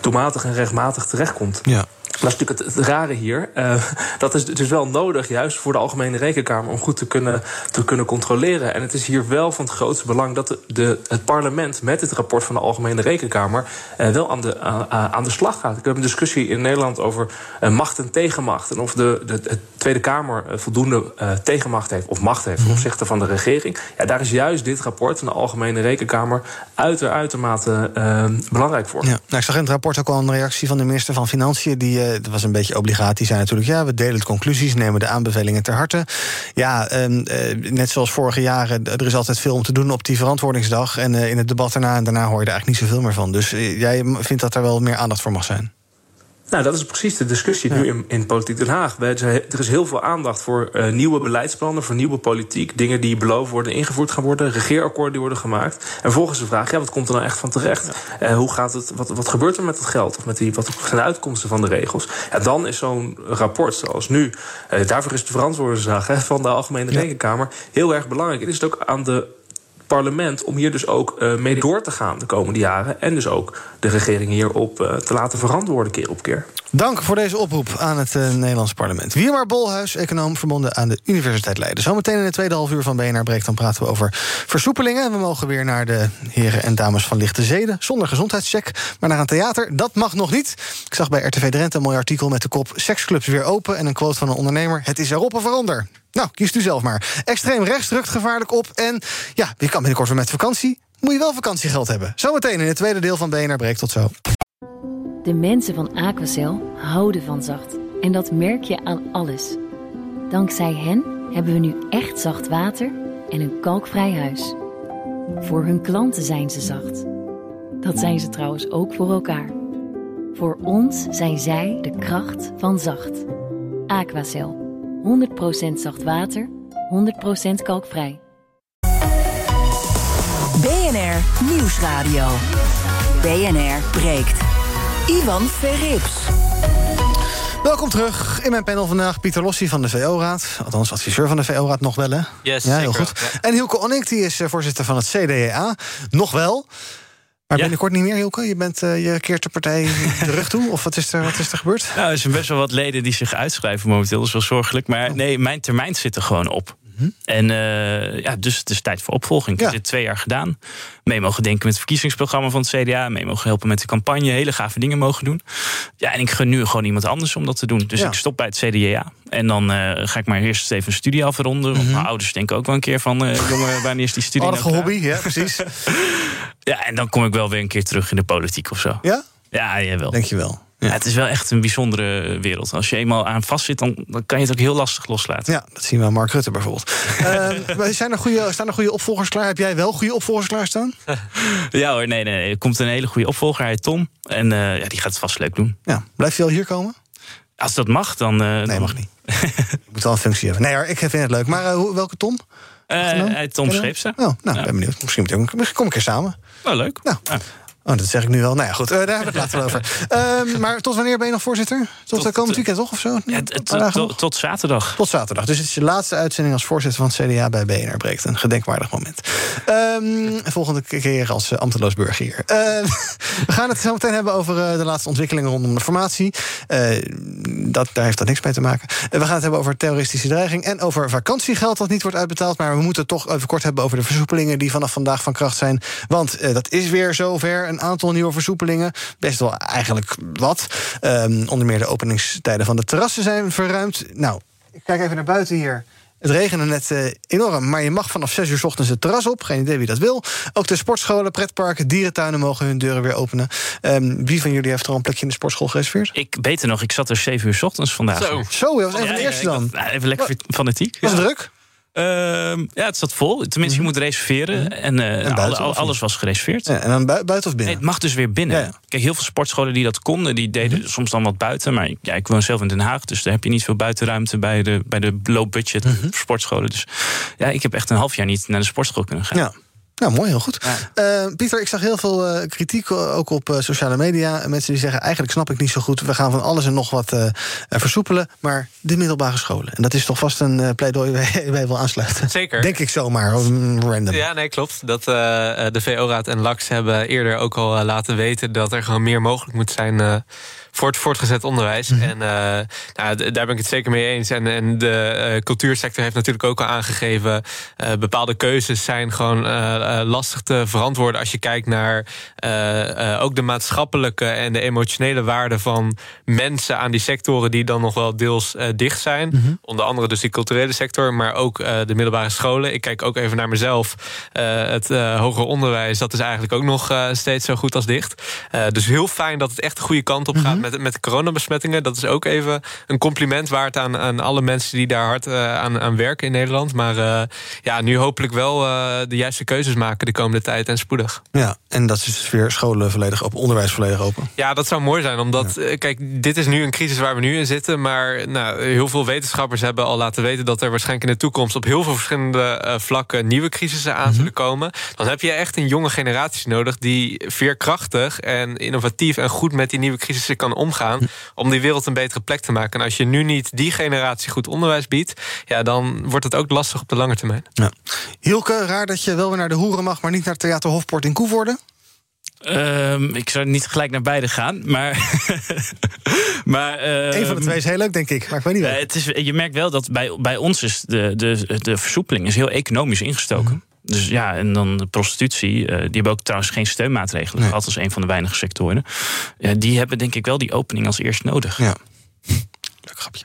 S4: doelmatig en rechtmatig terechtkomt.
S1: Ja.
S4: Dat is natuurlijk het, het rare hier. Eh, (laughs) dat is dus wel nodig, juist voor de Algemene Rekenkamer, om goed te kunnen, te kunnen controleren. En het is hier wel van het grootste belang dat de, de, het parlement met het rapport van de Algemene Rekenkamer eh, wel aan de, aan- aan de slag gaat. Ik heb een discussie in Nederland over eh, macht en tegenmacht. En of de, de, de Tweede Kamer voldoende tegenmacht heeft, of macht heeft ten opzichte van de regering. Ja, daar is juist dit rapport van de Algemene Rekenkamer uiter, uitermate belangrijk voor.
S1: Ja. Nou, ik zag in het rapport ook al een reactie van de minister van Financiën. Die, dat was een beetje obligaat. Die zei natuurlijk, ja, we delen de conclusies, nemen de aanbevelingen ter harte. Ja, ehm, eh, net zoals vorige jaren, er is altijd veel om te doen op die verantwoordingsdag. En in het debat daarna, en daarna hoor je er eigenlijk niet zoveel meer van. Dus jij vindt dat er wel meer aandacht voor mag zijn?
S4: Nou, dat is precies de discussie nu in, in Politiek Den Haag. Er is heel veel aandacht voor uh, nieuwe beleidsplannen, voor nieuwe politiek. Dingen die beloofd worden, ingevoerd gaan worden, regeerakkoorden die worden gemaakt. En volgens de vraag, ja, wat komt er nou echt van terecht? Uh, hoe gaat het, wat, wat gebeurt er met het geld? Of met die, wat zijn de uitkomsten van de regels? Ja, dan is zo'n rapport zoals nu, uh, daarvoor is de verantwoordingsdag van de Algemene. Rekenkamer heel erg belangrijk. Het is het ook aan de parlement om hier dus ook uh, mee door te gaan de komende jaren. En dus ook de regering hierop uh, te laten verantwoorden keer op keer.
S1: Dank voor deze oproep aan het uh, Nederlands parlement. Wiemar Bolhuis, econoom verbonden aan de Universiteit Leiden. Zometeen in de tweede half uur van BNR Breekt... dan praten we over versoepelingen. We mogen weer naar de heren en dames van lichte zeden... zonder gezondheidscheck, maar naar een theater. Dat mag nog niet. Ik zag bij RTV Drenthe een mooi artikel met de kop... seksclubs weer open en een quote van een ondernemer... het is erop of eronder. Nou, kiest u zelf maar. Extreem rechts drukt gevaarlijk op. En ja, je kan binnenkort weer met vakantie. Moet je wel vakantiegeld hebben. Zometeen in het tweede deel van BNR Breekt. Tot zo.
S11: De mensen van Aquacel houden van zacht. En dat merk je aan alles. Dankzij hen hebben we nu echt zacht water en een kalkvrij huis. Voor hun klanten zijn ze zacht. Dat zijn ze trouwens ook voor elkaar. Voor ons zijn zij de kracht van zacht. Aquacel. 100% zacht water, 100% kalkvrij.
S3: BNR Nieuwsradio. BNR breekt. Ivan Verrips.
S1: Welkom terug in mijn panel vandaag. Pieter Lossi van de VO-raad. Althans, adviseur van de VO-raad nog wel, hè?
S5: Yes,
S1: ja, heel
S5: zeker,
S1: goed.
S5: ja.
S1: En Hilke Onnik, die is eh, voorzitter van het CDA. Nog wel. Maar binnenkort niet meer, Hilke? Je, bent, uh, je keert de partij de rug toe? Of wat is er, wat is er gebeurd?
S2: Nou, er zijn best wel wat leden die zich uitschrijven momenteel. Dat is wel zorgelijk. Maar nee, mijn termijn zit er gewoon op. En uh, ja, dus het is tijd voor opvolging. Ik heb dit twee jaar gedaan. Mee mogen denken met het verkiezingsprogramma van het CDA. Mee mogen helpen met de campagne. Hele gave dingen mogen doen. Ja, en ik gun nu gewoon iemand anders om dat te doen. Dus
S1: Ja.
S2: ik stop bij het CDA. En dan uh, ga ik maar eerst even een studie afronden. Want mijn ouders denken ook wel een keer van... Uh, jongen, wanneer is die studie
S1: Aardige
S2: nou
S1: hobby, ja, precies. (laughs)
S2: Ja, en dan kom ik wel weer een keer terug in de politiek of zo.
S1: Ja?
S2: Ja, jawel.
S1: Denk je wel.
S2: Ja, het is wel echt een bijzondere wereld. Als je eenmaal aan vast zit, dan, dan kan je het ook heel lastig loslaten.
S1: Ja, dat zien we aan Mark Rutte bijvoorbeeld. (laughs) Maar zijn er goede, staan er goede opvolgers klaar? Heb jij wel goede opvolgers klaarstaan? (laughs)
S2: Ja hoor, nee, nee. Er komt een hele goede opvolger, hij heet Tom. En uh, ja, die gaat het vast leuk doen.
S1: Ja, blijf je al hier komen?
S2: Als dat mag, dan... Uh,
S1: nee, mag niet. (laughs) je moet wel een functie hebben. Nee hoor, ik vind het leuk. Maar uh, hoe, welke Tom?
S2: Uh, hij Tom Scheepse.
S1: Oh, nou, ben benieuwd. Misschien kom ik een keer samen.
S2: Oh, leuk.
S1: Nou. Oh, dat zeg ik nu wel. Nou ja, goed, uh, daar hebben we het later over. Uh, (laughs) maar tot wanneer ben je nog voorzitter? Tot, tot komend weekend toch of zo?
S2: Ja, tot, tot zaterdag.
S1: Tot zaterdag. Dus het is je laatste uitzending als voorzitter van het CDA bij BNR Breekt. Een gedenkwaardig moment. Um, volgende keer als uh, ambteloos burger hier. (laughs) we gaan het zo meteen hebben over eh, de laatste ontwikkelingen rondom de formatie. dat, daar heeft dat niks mee te maken. we gaan het hebben over terroristische dreiging en over vakantiegeld dat niet wordt uitbetaald. Maar we moeten het toch even kort hebben over de versoepelingen die vanaf vandaag van kracht zijn. Want dat is weer zover een aantal nieuwe versoepelingen. Best wel eigenlijk wat. Um, onder meer de openingstijden van de terrassen zijn verruimd. Nou, ik kijk even naar buiten hier. Het regende net uh, enorm, maar je mag vanaf 6 uur s ochtends het terras op. Geen idee wie dat wil. Ook de sportscholen, pretparken, dierentuinen mogen hun deuren weer openen. Um, wie van jullie heeft er al een plekje in de sportschool gereserveerd?
S2: Ik weet het nog, ik zat er 7 uur s ochtends vandaag.
S1: Zo, Zo dat was een van de
S2: ja,
S1: eerste dan.
S2: Was, even lekker fanatiek.
S1: Was het druk?
S2: Uh, ja, het zat vol. Tenminste, mm -hmm. je moet reserveren. Mm -hmm. En, uh, en buiten, alle, alles was gereserveerd.
S1: Ja, en dan bu buiten of binnen?
S2: Nee, het mag dus weer binnen. Ja, ja. Kijk, heel veel sportscholen die dat konden, die deden mm -hmm. soms dan wat buiten. Maar ja, ik woon zelf in Den Haag, dus daar heb je niet veel buitenruimte bij de, bij de low budget sportscholen. Dus ja, ik heb echt een half jaar niet naar de sportschool kunnen gaan.
S1: Nou, mooi, heel goed. Ja. Uh, Pieter, ik zag heel veel uh, kritiek ook op uh, sociale media. Mensen die zeggen, eigenlijk snap ik niet zo goed... we gaan van alles en nog wat versoepelen, maar de middelbare scholen. En dat is toch vast een pleidooi waar wij wil aansluiten.
S5: Zeker.
S1: Denk ik zomaar, random.
S5: Ja, nee, klopt. Dat, de VO-raad en LAX hebben eerder ook al laten weten... dat er gewoon meer mogelijk moet zijn voor het voortgezet onderwijs. Mm -hmm. En uh, nou, daar ben ik het zeker mee eens. En, en de uh, cultuursector heeft natuurlijk ook al aangegeven... Uh, bepaalde keuzes zijn gewoon lastig te verantwoorden als je kijkt naar ook de maatschappelijke en de emotionele waarde van mensen aan die sectoren die dan nog wel deels dicht zijn. Mhm. Onder andere dus die culturele sector, maar ook de middelbare scholen. Ik kijk ook even naar mezelf. het hoger onderwijs, dat is eigenlijk ook nog steeds zo goed als dicht. dus heel fijn dat het echt de goede kant op gaat mhm. Met, met de coronabesmettingen. Dat is ook even een compliment waard aan, aan alle mensen die daar hard aan, aan werken in Nederland. Maar ja, nu hopelijk wel de juiste keuzes maken de komende tijd en spoedig.
S1: Ja, en dat is dus weer scholen volledig open, onderwijs volledig open.
S5: Ja, dat zou mooi zijn, omdat, kijk, dit is nu een crisis waar we nu in zitten. Maar nou, heel veel wetenschappers hebben al laten weten dat er waarschijnlijk in de toekomst op heel veel verschillende vlakken nieuwe crisissen aan mhm. zullen komen. Dan heb je echt een jonge generatie nodig die veerkrachtig en innovatief en goed met die nieuwe crisissen kan omgaan. Mhm. Om die wereld een betere plek te maken. En als je nu niet die generatie goed onderwijs biedt, ja, dan wordt het ook lastig op de lange termijn.
S1: Ja. Hielke, raar dat je wel weer naar de Hoeren mag, maar niet naar Theater Hofpoort in Koevoorde?
S2: Um, ik zou niet gelijk naar beide gaan, maar. (laughs)
S1: maar um, Eén van de twee is heel leuk, denk ik. Maar ik weet niet uh,
S2: het is, Je merkt wel dat bij, bij ons is de, de, de versoepeling is heel economisch ingestoken. Mhm. Dus ja, en dan de prostitutie. Uh, die hebben ook trouwens geen steunmaatregelen nee. gehad als een van de weinige sectoren. Uh, die hebben denk ik wel die opening als eerst nodig.
S1: Ja. Leuk grapje.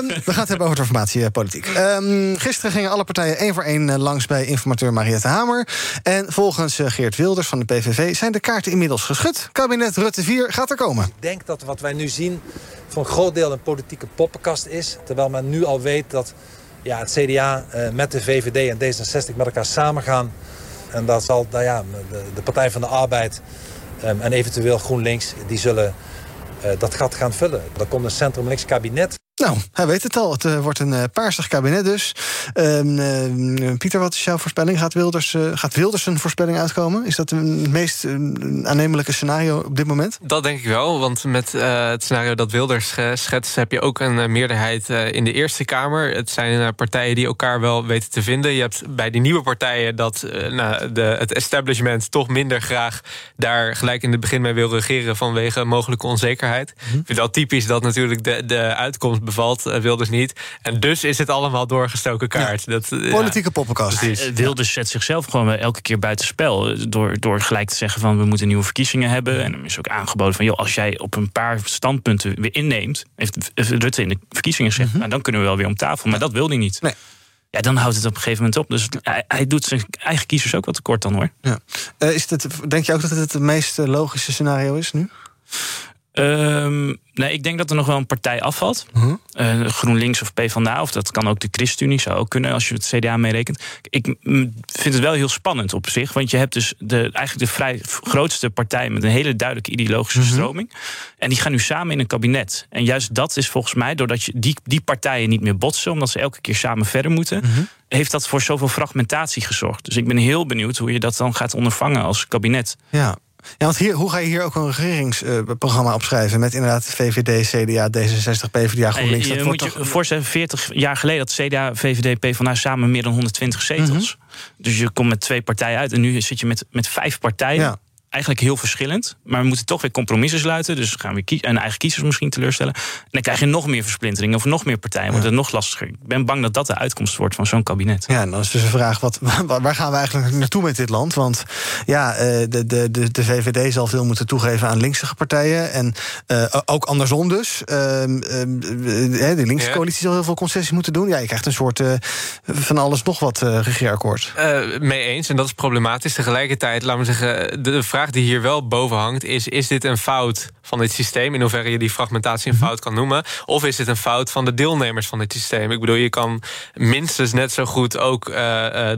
S1: um, we gaan het hebben over de formatiepolitiek. Um, gisteren gingen alle partijen één voor één eh, langs bij informateur Mariette Hamer. En volgens uh, Geert Wilders van de PVV zijn de kaarten inmiddels geschud. Kabinet Rutte 4 gaat er komen. Ik
S12: denk dat wat wij nu zien voor een groot deel een politieke poppenkast is. Terwijl men nu al weet dat ja, het CDA uh, met de VVD en D66 met elkaar samengaan. En dat zal nou ja, de, Partij van de Arbeid um, en eventueel GroenLinks... die zullen uh, dat gat gaan vullen. Er komt een centrum-links kabinet.
S1: Nou, hij weet het al. Het uh, wordt een uh, paarsig kabinet dus. Uh, Pieter, wat is jouw voorspelling? Gaat Wilders, gaat Wilders een voorspelling uitkomen? Is dat het meest aannemelijke scenario op dit moment?
S5: Dat denk ik wel, want met het scenario dat Wilders schetst... heb je ook een meerderheid in de Eerste Kamer. Het zijn partijen die elkaar wel weten te vinden. Je hebt bij die nieuwe partijen dat nou, de, het establishment... toch minder graag daar gelijk in het begin mee wil regeren... vanwege mogelijke onzekerheid. Mm Ik vind het typisch dat natuurlijk de, de uitkomst bevalt uh, Wilders niet. En dus is het allemaal doorgestoken kaart. Dat,
S1: Politieke poppenkast.
S2: Uh, Wilders zet zichzelf gewoon elke keer buitenspel. Door, door gelijk te zeggen van we moeten nieuwe verkiezingen hebben. En dan is ook aangeboden van joh, als jij op een paar standpunten weer inneemt. Heeft Rutte in de verkiezingen gezegd. Nou, dan kunnen we wel weer om tafel. Maar dat wil hij niet. Nee. Ja, dan houdt het op een gegeven moment op. Dus hij, hij doet zijn eigen kiezers ook wat tekort dan hoor.
S1: Ja. Uh, is het, denk je ook dat het het meest logische scenario is nu?
S2: Um, nee, ik denk dat er nog wel een partij afvalt. Uh uh, GroenLinks of PvdA, of dat kan ook de ChristenUnie, zou ook kunnen als je het CDA meerekent. Ik vind het wel heel spannend op zich, want je hebt dus de, eigenlijk de vrij grootste partij met een hele duidelijke ideologische mhm. stroming. En die gaan nu samen in een kabinet. En juist dat is volgens mij, doordat je die, die partijen niet meer botsen, omdat ze elke keer samen verder moeten, mhm. heeft dat voor zoveel fragmentatie gezorgd. Dus ik ben heel benieuwd hoe je dat dan gaat ondervangen als kabinet.
S1: Ja, ja, want hier, hoe ga je hier ook een regeringsprogramma opschrijven... met inderdaad VVD, CDA, D66, PvdA, GroenLinks?
S2: Je, je moet je voorstellen, 40 jaar geleden had CDA, VVD, PvdA samen meer dan 120 zetels. Mhm. Dus je komt met twee partijen uit en nu zit je met, met vijf partijen... Ja eigenlijk heel verschillend. Maar we moeten toch weer compromissen sluiten. Dus gaan we en eigen kiezers misschien teleurstellen. En dan krijg je nog meer versplintering of nog meer partijen. Wordt het nog lastiger. Ik ben bang dat dat de uitkomst wordt van zo'n kabinet.
S1: Ja, en dan is dus de vraag: wat, waar gaan we eigenlijk naartoe met dit land? Want ja, eh, de, de, de, de VVD zal veel moeten toegeven aan linkse partijen. En uh, ook andersom dus. Uh, de linkse coalitie zal heel veel concessies moeten doen. Ja, je krijgt een soort uh, van alles nog wat regeerakkoord.
S5: mee eens. En dat is problematisch. Tegelijkertijd, laten we zeggen, de vraag die hier wel boven hangt is... is dit een fout van dit systeem? In hoeverre je die fragmentatie een fout kan noemen? Of is dit een fout van de deelnemers van dit systeem? Ik bedoel, je kan minstens net zo goed ook uh,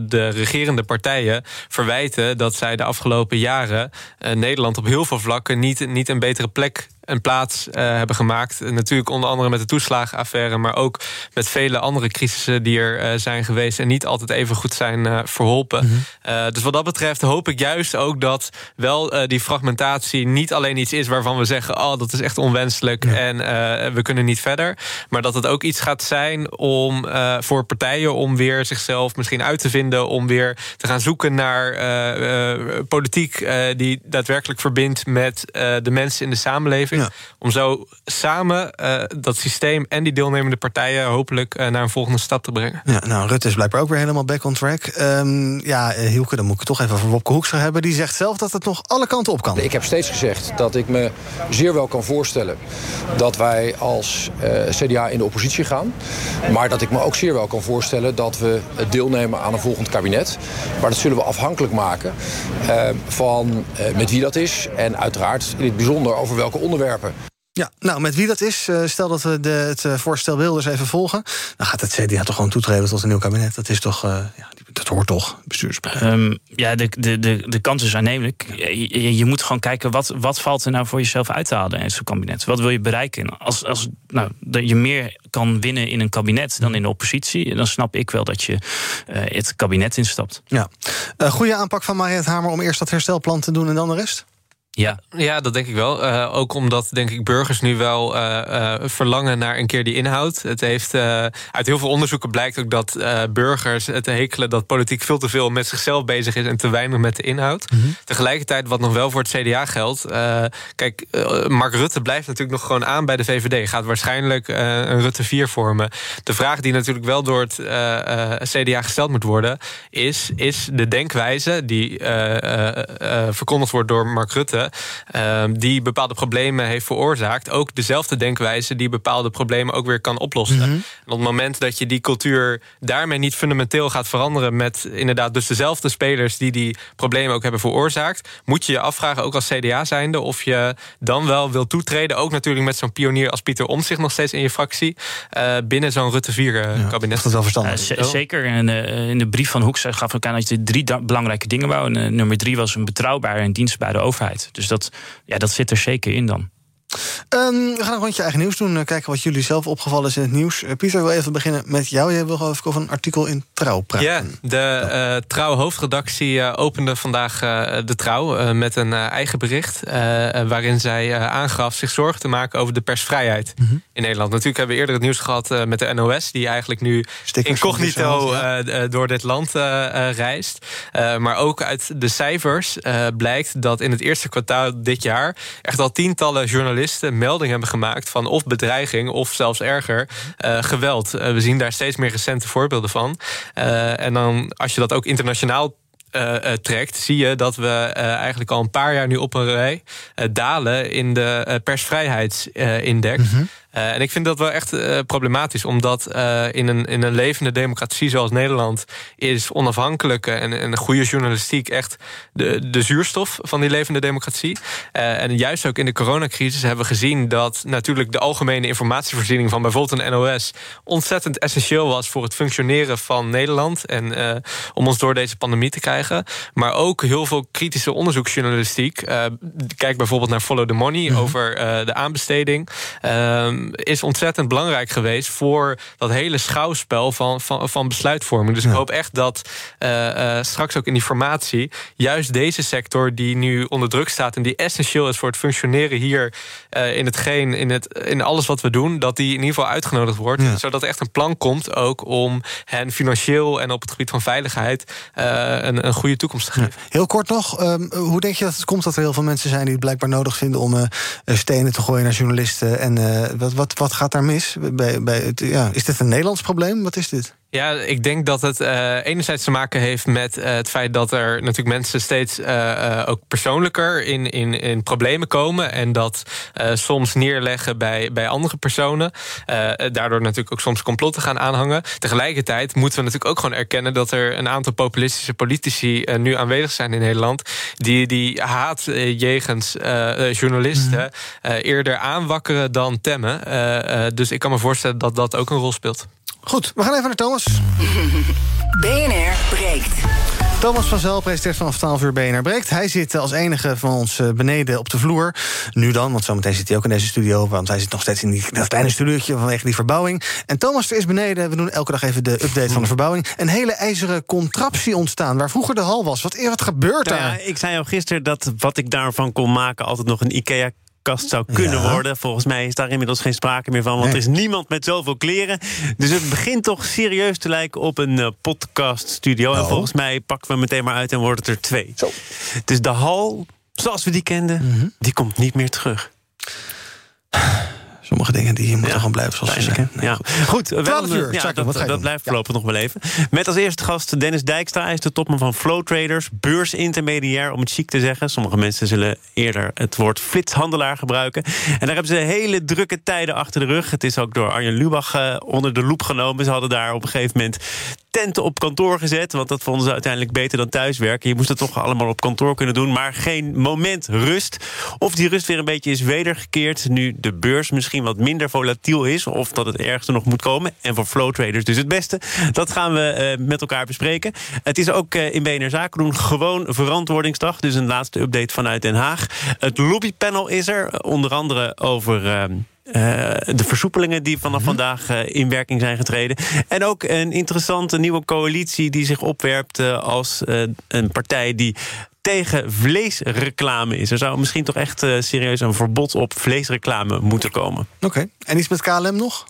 S5: de regerende partijen verwijten... dat zij de afgelopen jaren uh, Nederland op heel veel vlakken... niet, niet een betere plek een plaats uh, hebben gemaakt. Natuurlijk onder andere met de toeslagenaffaire... maar ook met vele andere crisissen die er uh, zijn geweest... en niet altijd even goed zijn uh, verholpen. Mm -hmm. dus wat dat betreft hoop ik juist ook dat wel die fragmentatie... niet alleen iets is waarvan we zeggen... oh, dat is echt onwenselijk ja. en we kunnen niet verder. Maar dat het ook iets gaat zijn om voor partijen... om weer zichzelf misschien uit te vinden... om weer te gaan zoeken naar politiek die daadwerkelijk verbindt... met de mensen in de samenleving Om zo samen dat systeem en die deelnemende partijen hopelijk naar een volgende stap te brengen.
S1: Ja, nou, Rutte is blijkbaar ook weer helemaal back on track. Um, ja, Hielke, dan moet ik het toch even over Wopke Hoekstra hebben. Die zegt zelf dat het nog alle kanten op kan.
S13: Ik heb steeds gezegd dat ik me zeer wel kan voorstellen dat wij als CDA in de oppositie gaan. Maar dat ik me ook zeer wel kan voorstellen dat we deelnemen aan een volgend kabinet. Maar dat zullen we afhankelijk maken uh, van uh, met wie dat is. En uiteraard in het bijzonder over welke onderwerpen.
S1: Ja, nou, met wie dat is, uh, stel dat we de, het voorstel Wilders even volgen... dan gaat het CDA toch gewoon toetreden tot een nieuw kabinet. Dat is toch, ja, dat hoort toch, bestuursbeleid?
S2: Um, ja, de, de, de, de kans is aannemelijk. Je, je, moet gewoon kijken, wat, wat valt er nou voor jezelf uit te halen in zo'n kabinet? Wat wil je bereiken? Als, als nou, dat je meer kan winnen in een kabinet dan in de oppositie... dan snap ik wel dat je uh, het kabinet instapt.
S1: Ja. Uh, goede aanpak van Mariette Hamer om eerst dat herstelplan te doen en dan de rest?
S5: Ja. ja, dat denk ik wel. Uh, ook omdat, denk ik, burgers nu wel uh, uh, verlangen naar een keer die inhoud. Het heeft uit heel veel onderzoeken blijkt ook dat burgers het hekelen dat politiek veel te veel met zichzelf bezig is en te weinig met de inhoud. Mm -hmm. Tegelijkertijd, wat nog wel voor het CDA geldt. kijk, Mark Rutte blijft natuurlijk nog gewoon aan bij de VVD. Gaat waarschijnlijk een Rutte 4 vormen. De vraag die natuurlijk wel door het CDA gesteld moet worden, is: is de denkwijze die verkondigd wordt door Mark Rutte uh, die bepaalde problemen heeft veroorzaakt, ook dezelfde denkwijze die bepaalde problemen ook weer kan oplossen. Mm -hmm. En op het moment dat je die cultuur daarmee niet fundamenteel gaat veranderen met inderdaad dus dezelfde spelers die die problemen ook hebben veroorzaakt, moet je je afvragen, ook als CDA zijnde, of je dan wel wil toetreden, ook natuurlijk met zo'n pionier als Pieter Omtzigt nog steeds in je fractie, uh, binnen zo'n Rutte 4 ja, kabinet.
S1: Dat wel verstandig.
S2: Uh, zeker. En uh, in de brief van Hoek gaf ik aan dat je drie belangrijke dingen wou. En nummer drie was een betrouwbare en dienstbare overheid. Dus dat, ja, dat zit er zeker in dan.
S1: Um, we gaan een rondje eigen nieuws doen. Kijken wat jullie zelf opgevallen is in het nieuws. Uh, Pieter, wil even beginnen met jou. Jij wil even over een artikel in Trouw praten.
S5: Ja, de uh, Trouw hoofdredactie uh, opende vandaag de Trouw met een eigen bericht. waarin zij aangaf zich zorgen te maken over de persvrijheid mm -hmm. in Nederland. Natuurlijk hebben we eerder het nieuws gehad met de NOS, die eigenlijk nu Stickers incognito ja. door dit land reist. maar ook uit de cijfers blijkt dat in het eerste kwartaal dit jaar echt al tientallen journalisten melding hebben gemaakt van of bedreiging of zelfs erger uh, geweld. Uh, we zien daar steeds meer recente voorbeelden van. Uh, en dan als je dat ook internationaal trekt, zie je dat we eigenlijk al een paar jaar nu op een rij dalen in de persvrijheidsindex. -hmm. Uh, en ik vind dat wel echt uh, problematisch, omdat uh, in, een, in een levende democratie zoals Nederland is onafhankelijke en, en goede journalistiek echt de, de zuurstof van die levende democratie. en juist ook in de coronacrisis hebben we gezien dat natuurlijk de algemene informatievoorziening van bijvoorbeeld een NOS ontzettend essentieel was voor het functioneren van Nederland en om ons door deze pandemie te krijgen. Maar ook heel veel kritische onderzoeksjournalistiek. kijk bijvoorbeeld naar Follow the Money mm -hmm. over de aanbesteding. Ehm, is ontzettend belangrijk geweest voor dat hele schouwspel van, van, van besluitvorming. Dus ik hoop echt dat uh, uh, straks ook in die formatie juist deze sector die nu onder druk staat en die essentieel is voor het functioneren hier in hetgeen, in, het, in alles wat we doen, dat die in ieder geval uitgenodigd wordt. Ja. Zodat er echt een plan komt ook om hen financieel en op het gebied van veiligheid een, een goede toekomst te geven. Ja.
S1: Heel kort nog, um, hoe denk je dat het komt dat er heel veel mensen zijn die het blijkbaar nodig vinden om stenen te gooien naar journalisten en wat, wat, wat gaat daar mis? Bij, bij het, ja, is dit een Nederlands probleem? Wat is dit?
S5: Ja, ik denk dat het uh, enerzijds te maken heeft met uh, het feit dat er natuurlijk mensen steeds uh, ook persoonlijker in, in, in problemen komen. En dat soms neerleggen bij, bij andere personen. daardoor natuurlijk ook soms complotten gaan aanhangen. Tegelijkertijd moeten we natuurlijk ook gewoon erkennen dat er een aantal populistische politici nu aanwezig zijn in Nederland. Die, die haat jegens journalisten mm. eerder aanwakkeren dan temmen. dus ik kan me voorstellen dat dat ook een rol speelt.
S1: Goed, we gaan even naar Thomas. (laughs)
S3: BNR breekt.
S1: Thomas van Zel presenteert vanaf 12 uur BNR Breekt. Hij zit als enige van ons eh, beneden op de vloer. Nu dan, want zometeen zit hij ook in deze studio... want hij zit nog steeds in die, dat kleine studiootje vanwege die verbouwing. En Thomas is beneden. We doen elke dag even de update van de verbouwing. Een hele ijzeren contraptie ontstaan... waar vroeger de hal was. Wat, wat gebeurt
S14: nou
S1: daar?
S14: Ja, ik zei al gisteren dat wat ik daarvan kon maken... altijd nog een IKEA kast zou kunnen ja. worden. Volgens mij is daar inmiddels geen sprake meer van. Want nee. er is niemand met zoveel kleren. Dus het begint toch serieus te lijken op een uh, podcaststudio. Oh. En volgens mij pakken we meteen maar uit en wordt het er twee.
S1: Zo.
S14: Dus de hal, zoals we die kenden, mm -hmm. die komt niet meer terug.
S1: Sommige dingen die moeten gewoon blijven zoals ze zijn. Nee,
S14: ja. Goed, wel
S1: 12
S14: een-
S1: uur,
S14: ja, dat,
S1: wat ga je
S14: dat blijft voorlopig nog wel even. Met als eerste gast Dennis Dijkstra. Hij is de topman van Flow Traders, beursintermediair, om het chic te zeggen. Sommige mensen zullen eerder het woord flitshandelaar gebruiken. En daar hebben ze hele drukke tijden achter de rug. Het is ook door Arjen Lubach eh, onder de loep genomen. Ze hadden daar op een gegeven moment tenten op kantoor gezet. Want dat vonden ze uiteindelijk beter dan thuiswerken. Je moest het toch allemaal op kantoor kunnen doen. Maar geen moment rust. Of die rust weer een beetje is wedergekeerd. Nu de beurs misschien wat minder volatiel is. Of dat het ergste nog moet komen. En voor flow traders dus het beste. Dat gaan we eh, met elkaar bespreken. Het is ook eh, in BNR Zaken doen gewoon verantwoordingsdag. Dus een laatste update vanuit Den Haag. Het lobbypanel is er. Onder andere over... eh, eh, de versoepelingen die vanaf vandaag eh, in werking zijn getreden. En ook een interessante nieuwe coalitie die zich opwerpt als een partij die tegen vleesreclame is. Er zou misschien toch echt eh, serieus een verbod op vleesreclame moeten komen.
S1: Oké, en iets met KLM nog?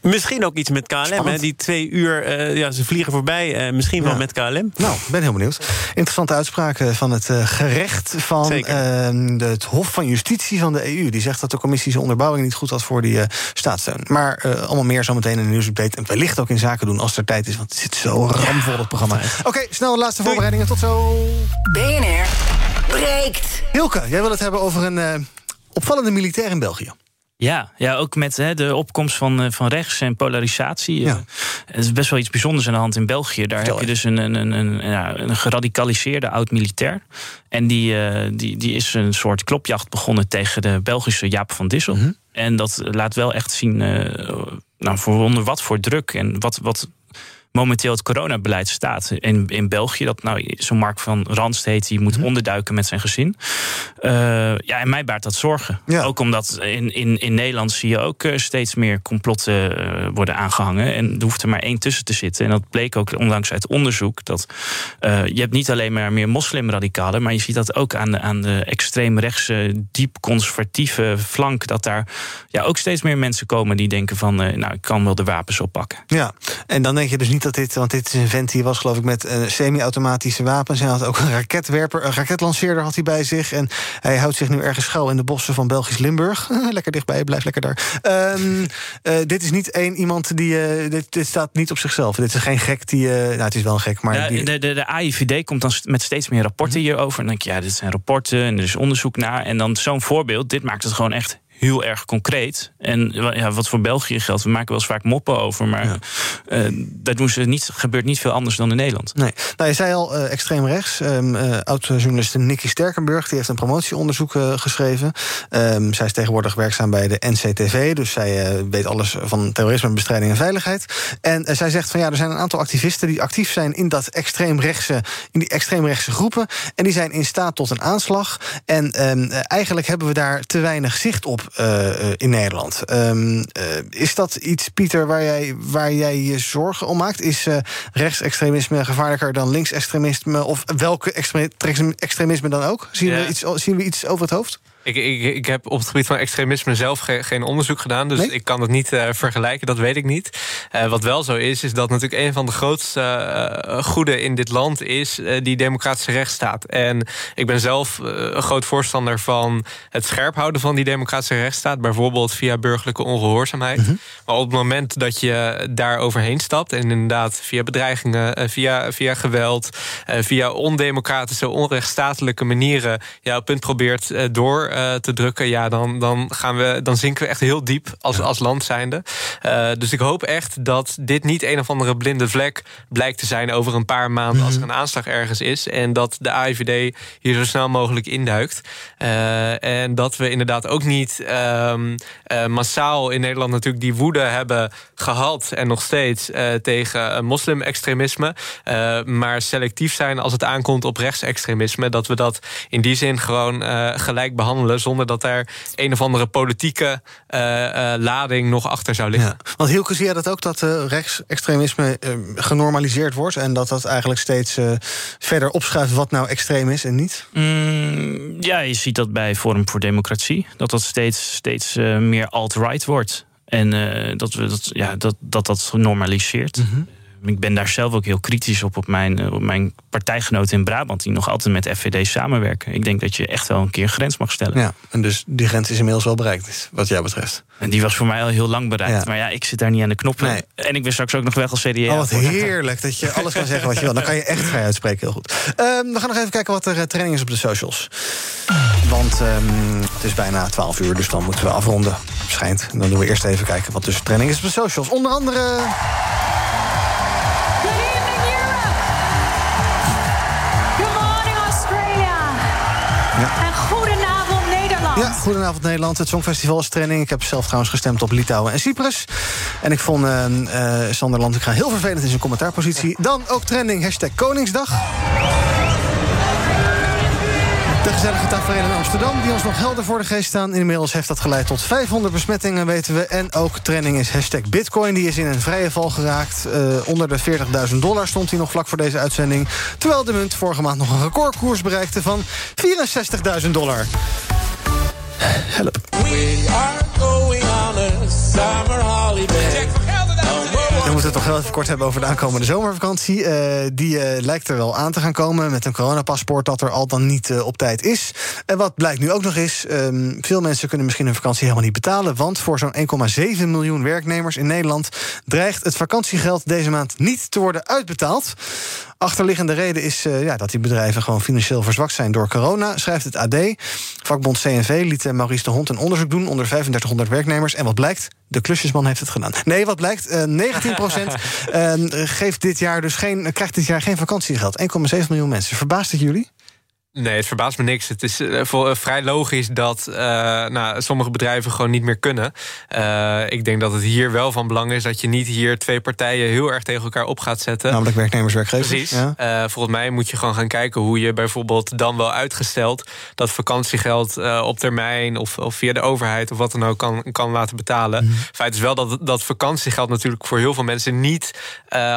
S14: Misschien ook iets met KLM. Hè? Die twee uur, eh, ja, ze vliegen voorbij. eh, misschien wel
S1: Ja.
S14: met KLM.
S1: Nou, ik ben heel benieuwd. Interessante uitspraken van het eh, gerecht van eh, de- het Hof van Justitie van de EU. Die zegt dat de commissie zijn onderbouwing niet goed had voor die eh, staatssteun. Maar eh, allemaal meer zometeen in de nieuwsupdate. En wellicht ook in zaken doen als er tijd is. Want het zit zo ramvol het programma. Oké, snel de laatste voorbereidingen. Tot zo.
S3: BNR breekt.
S1: Hilke, jij wil het hebben over een eh, opvallende militair in België.
S2: Ja, ja, ook met hè, de opkomst van, eh, van rechts en polarisatie. eh, Het is best wel iets bijzonders aan de hand in België. Daar heb je dus een, een, een, een, ja, een geradicaliseerde oud-militair. En die, eh, die, die is een soort klopjacht begonnen tegen de Belgische Jaap van Dissel.
S1: Mhm.
S2: En dat laat wel echt zien eh, nou, voor onder wat voor druk en wat, wat momenteel het coronabeleid staat in, in België. Dat nou, zo'n Mark van Ranst heet, die moet
S1: Mhm.
S2: onderduiken met zijn gezin. Eh, ja, en mij baart dat zorgen. Ook omdat in, in, in Nederland zie je ook eh, steeds meer complotten eh, worden aangehangen. En er hoeft er maar één tussen te zitten. En dat bleek ook onlangs uit onderzoek. Dat je hebt niet alleen maar meer moslimradicalen, maar je ziet dat ook aan de, aan de extreemrechtse, diep conservatieve flank. Dat daar ja, ook steeds meer mensen komen die denken van, nou, ik kan wel de wapens oppakken.
S1: Ja, en dan denk je dus niet dat dit... want dit is een vent die was geloof ik met eh, semi-automatische wapens... en had ook een raketwerper, een raketlanceerder had hij bij zich... en hij houdt zich nu ergens schuil in de bossen van Belgisch Limburg. (laughs) lekker dichtbij, blijf lekker daar. Ehm, eh, dit is niet één iemand die... eh, dit, dit staat niet op zichzelf. Dit is geen gek die... nou, het is wel een gek, maar...
S2: Ja,
S1: die,
S2: de, de, de AIVD komt dan met steeds meer rapporten hierover. En dan denk je, ja, dit zijn rapporten en er is onderzoek naar. En dan zo'n voorbeeld, dit maakt het gewoon echt heel erg concreet. En ja, wat voor België geldt, we maken wel eens vaak moppen over... maar eh, daar doen ze niet, gebeurt niet veel anders dan in Nederland.
S1: Nee. Nou, je zei al eh, extreem rechts. Ehm, eh, Oud-journalist Nicky Sterkenburg die heeft een promotieonderzoek geschreven. Ehm, zij is tegenwoordig werkzaam bij de NCTV. Dus zij weet alles van terrorisme, bestrijding en veiligheid. En zij zegt van ja, er zijn een aantal activisten die actief zijn in dat extreemrechtse, in die extreemrechtse groepen. En die zijn in staat tot een aanslag. En ehm, eh, eigenlijk hebben we daar te weinig zicht op in Nederland. Ehm, eh, is dat iets, Pieter, waar jij, waar jij je zorgen om maakt? Is eh, rechtsextremisme gevaarlijker dan linksextremisme? Of welke extre- extremisme dan ook? Zien,
S5: Ja.
S1: we iets, zien we iets over het hoofd?
S5: Ik, ik, ik heb op het gebied van extremisme zelf ge- geen onderzoek gedaan. Dus ik kan het niet eh, vergelijken, dat weet ik niet. Eh, wat wel zo is, is dat natuurlijk een van de grootste eh, goeden in dit land is die democratische rechtsstaat. En ik ben zelf een groot voorstander van het scherp houden van die democratische rechtsstaat. Bijvoorbeeld via burgerlijke ongehoorzaamheid. Maar op het moment dat je daar overheen stapt, en inderdaad via bedreigingen, via, via geweld, via ondemocratische, onrechtsstatelijke manieren ja, op punt probeert door eh, te drukken, ja, dan, dan, gaan we, dan zinken we echt heel diep als, als land zijnde. Eh, dus ik hoop echt dat dit niet een of andere blinde vlek blijkt te zijn over een paar maanden als er een aanslag ergens is. En dat de AIVD hier zo snel mogelijk induikt. Eh, en dat we inderdaad ook niet ehm, eh, massaal in Nederland natuurlijk die woede hebben gehad en nog steeds tegen moslim-extremisme. maar selectief zijn als het aankomt op rechtsextremisme. Dat we dat in die zin gewoon gelijk behandelen zonder dat er een of andere politieke eh, eh, lading nog achter zou liggen.
S1: Want Hielke, zie jij dat ook, dat eh, rechtsextremisme eh, genormaliseerd wordt... en dat dat eigenlijk steeds eh, verder opschuift wat nou extreem is en niet?
S2: Mm, ja, je ziet dat bij Forum voor Democratie. Dat dat steeds, steeds eh, meer alt-right wordt. En eh, dat, we dat, ja, dat, dat dat genormaliseert. Ik ben daar zelf ook heel kritisch op, op mijn, eh, op mijn partijgenoten in Brabant, die nog altijd met FVD samenwerken. Ik denk dat je echt wel een keer een grens mag stellen.
S1: Ja, en dus die grens is inmiddels wel bereikt, wat jou betreft.
S2: En die was voor mij al heel lang bereikt. Maar ja, ik zit daar niet aan de knoppen. En ik ben straks ook nog weg als CDA.
S1: Oh, wat heerlijk dat je alles kan zeggen wat je wil. Dan kan je echt vrij uitspreken, heel goed. Ehm, we gaan nog even kijken wat er uh, training is op de socials. Want ehm, het is bijna 12 uur, dus dan moeten we afronden. Schijnt. Dan doen we eerst even kijken wat dus training is op de socials. Onder andere...
S15: Ja, goedenavond Nederland.
S1: Het Songfestival is training. Ik heb zelf trouwens gestemd op Litouwen en Cyprus. En ik vond uh, uh, Sander Landekra heel vervelend in zijn commentaarpositie. Dan ook trending hashtag Koningsdag. De gezellige tafereel in Amsterdam, die ons nog helder voor de geest staan. Inmiddels heeft dat geleid tot 500 besmettingen, weten we. En ook trending is hashtag Bitcoin. Die is in een vrije val geraakt. Uh, onder de 40.000 dollar stond hij nog vlak voor deze uitzending. Terwijl de munt vorige maand nog een recordkoers bereikte van 64.000 dollar. Help. We are going on a summer holiday. We moeten het toch heel even kort hebben over de aankomende zomervakantie. Uh, die uh, lijkt er wel aan te gaan komen met een coronapaspoort dat er al dan niet uh, op tijd is. En wat blijkt nu ook nog is, um, veel mensen kunnen misschien hun vakantie helemaal niet betalen. Want voor zo'n 1,7 miljoen werknemers in Nederland dreigt het vakantiegeld deze maand niet te worden uitbetaald. Achterliggende reden is ja, dat die bedrijven gewoon financieel verzwakt zijn door corona, schrijft het AD. Vakbond CNV liet Maurice de Hond een onderzoek doen onder 3500 werknemers. En wat blijkt? De klusjesman heeft het gedaan. Nee, wat blijkt? Uh, 19 procent uh, (laughs) geeft dit jaar dus geen, krijgt dit jaar geen vakantiegeld. 1,7 miljoen mensen. Verbaast het jullie?
S5: Nee, het verbaast me niks. Het is voor, uh, vrij logisch dat uh, nou, sommige bedrijven gewoon niet meer kunnen. ik denk dat het hier wel van belang is dat je niet hier twee partijen heel erg tegen elkaar op gaat zetten.
S1: Namelijk werknemers, werkgevers.
S5: Precies. Ja. volgens mij moet je gewoon gaan kijken hoe je bijvoorbeeld dan wel uitgesteld dat vakantiegeld op termijn of, of, via de overheid of wat dan ook kan, kan laten betalen. Mm. Feit is wel dat dat vakantiegeld natuurlijk voor heel veel mensen niet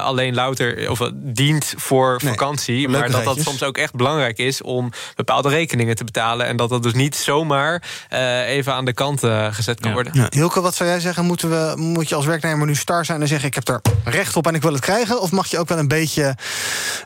S5: alleen louter of dient voor nee, vakantie, maar dat dat soms ook echt belangrijk is om bepaalde rekeningen te betalen. En dat dat dus niet zomaar uh, even aan de kant uh, gezet kan
S1: ja.
S5: worden.
S1: Ja. Hilke, wat zou jij zeggen? Moeten we, moet je als werknemer nu star zijn en zeggen: Ik heb er recht op en ik wil het krijgen? Of mag je ook wel een beetje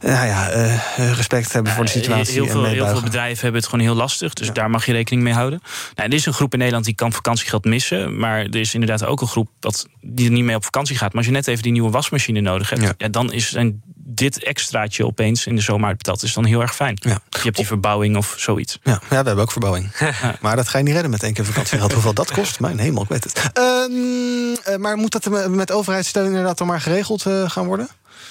S1: nou ja, uh, respect hebben voor de situatie?
S2: Heel veel,
S1: en
S2: heel veel bedrijven hebben het gewoon heel lastig. Dus ja. daar mag je rekening mee houden. Nou, er is een groep in Nederland die kan vakantiegeld missen. Maar er is inderdaad ook een groep dat, die er niet mee op vakantie gaat. Maar als je net even die nieuwe wasmachine nodig hebt, ja. dan is zijn dit extraatje opeens in de zomer uitbetaald is dan heel erg fijn. Ja. Je hebt die verbouwing of zoiets.
S1: Ja, ja we hebben ook verbouwing. (laughs) maar dat ga je niet redden met één keer vakantiegeld. Hoeveel dat kost? Mijn hemel, ik weet het. Uh, maar moet dat met overheidssteun inderdaad dan maar geregeld uh, gaan worden?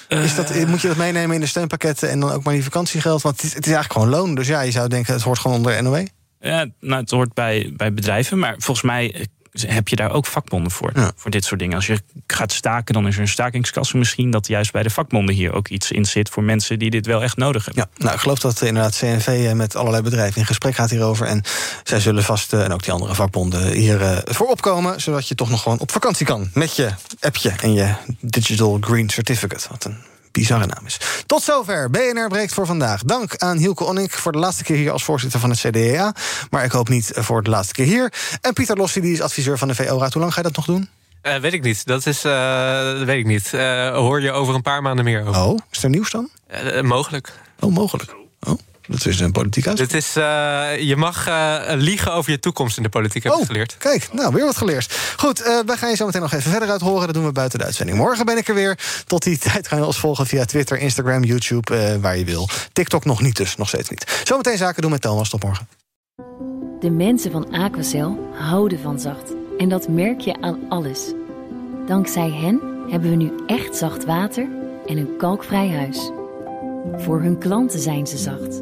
S1: Is dat, moet je dat meenemen in de steunpakketten en dan ook maar die vakantiegeld? Want het is, het is eigenlijk gewoon loon. Dus ja, je zou denken, het hoort gewoon onder NOW.
S2: Ja, nou, het hoort bij, bij bedrijven. Maar volgens mij heb je daar ook vakbonden voor. Ja. Voor dit soort dingen. Als je gaat staken, dan is er een stakingskasse misschien... dat juist bij de vakbonden hier ook iets in zit... voor mensen die dit wel echt nodig hebben.
S1: Ja, nou, ik geloof dat inderdaad CNV met allerlei bedrijven in gesprek gaat hierover. En zij zullen vast, en ook die andere vakbonden, hier uh, voor opkomen... zodat je toch nog gewoon op vakantie kan met je appje en je Digital Green Certificate. Wat een bizarre naam is. Tot zover. BNR breekt voor vandaag. Dank aan Hielke Onnik voor de laatste keer hier als voorzitter van het CDA. Maar ik hoop niet voor de laatste keer hier. En Pieter Lossi, die is adviseur van de VO-raad. Hoe lang ga je dat nog doen?
S5: Uh, weet ik niet. Dat is. Uh, dat weet ik niet. Uh, hoor je over een paar maanden meer over.
S1: Oh, is er nieuws dan?
S5: mogelijk.
S1: Oh, mogelijk. Dat is een politiek.
S5: Dit is, uh, je mag uh, liegen over je toekomst in de politiek, heb
S1: oh,
S5: ik geleerd.
S1: Kijk, nou, weer wat geleerd. Goed, uh, wij gaan je zo meteen nog even verder uit horen. Dat doen we buiten de uitzending. Morgen ben ik er weer. Tot die (laughs) tijd gaan we ons volgen via Twitter, Instagram, YouTube, waar je wil. TikTok nog niet dus, nog steeds niet. Zometeen zaken doen met Thomas. Tot morgen.
S11: De mensen van Aquacel houden van zacht. En dat merk je aan alles. Dankzij hen hebben we nu echt zacht water en een kalkvrij huis. Voor hun klanten zijn ze zacht.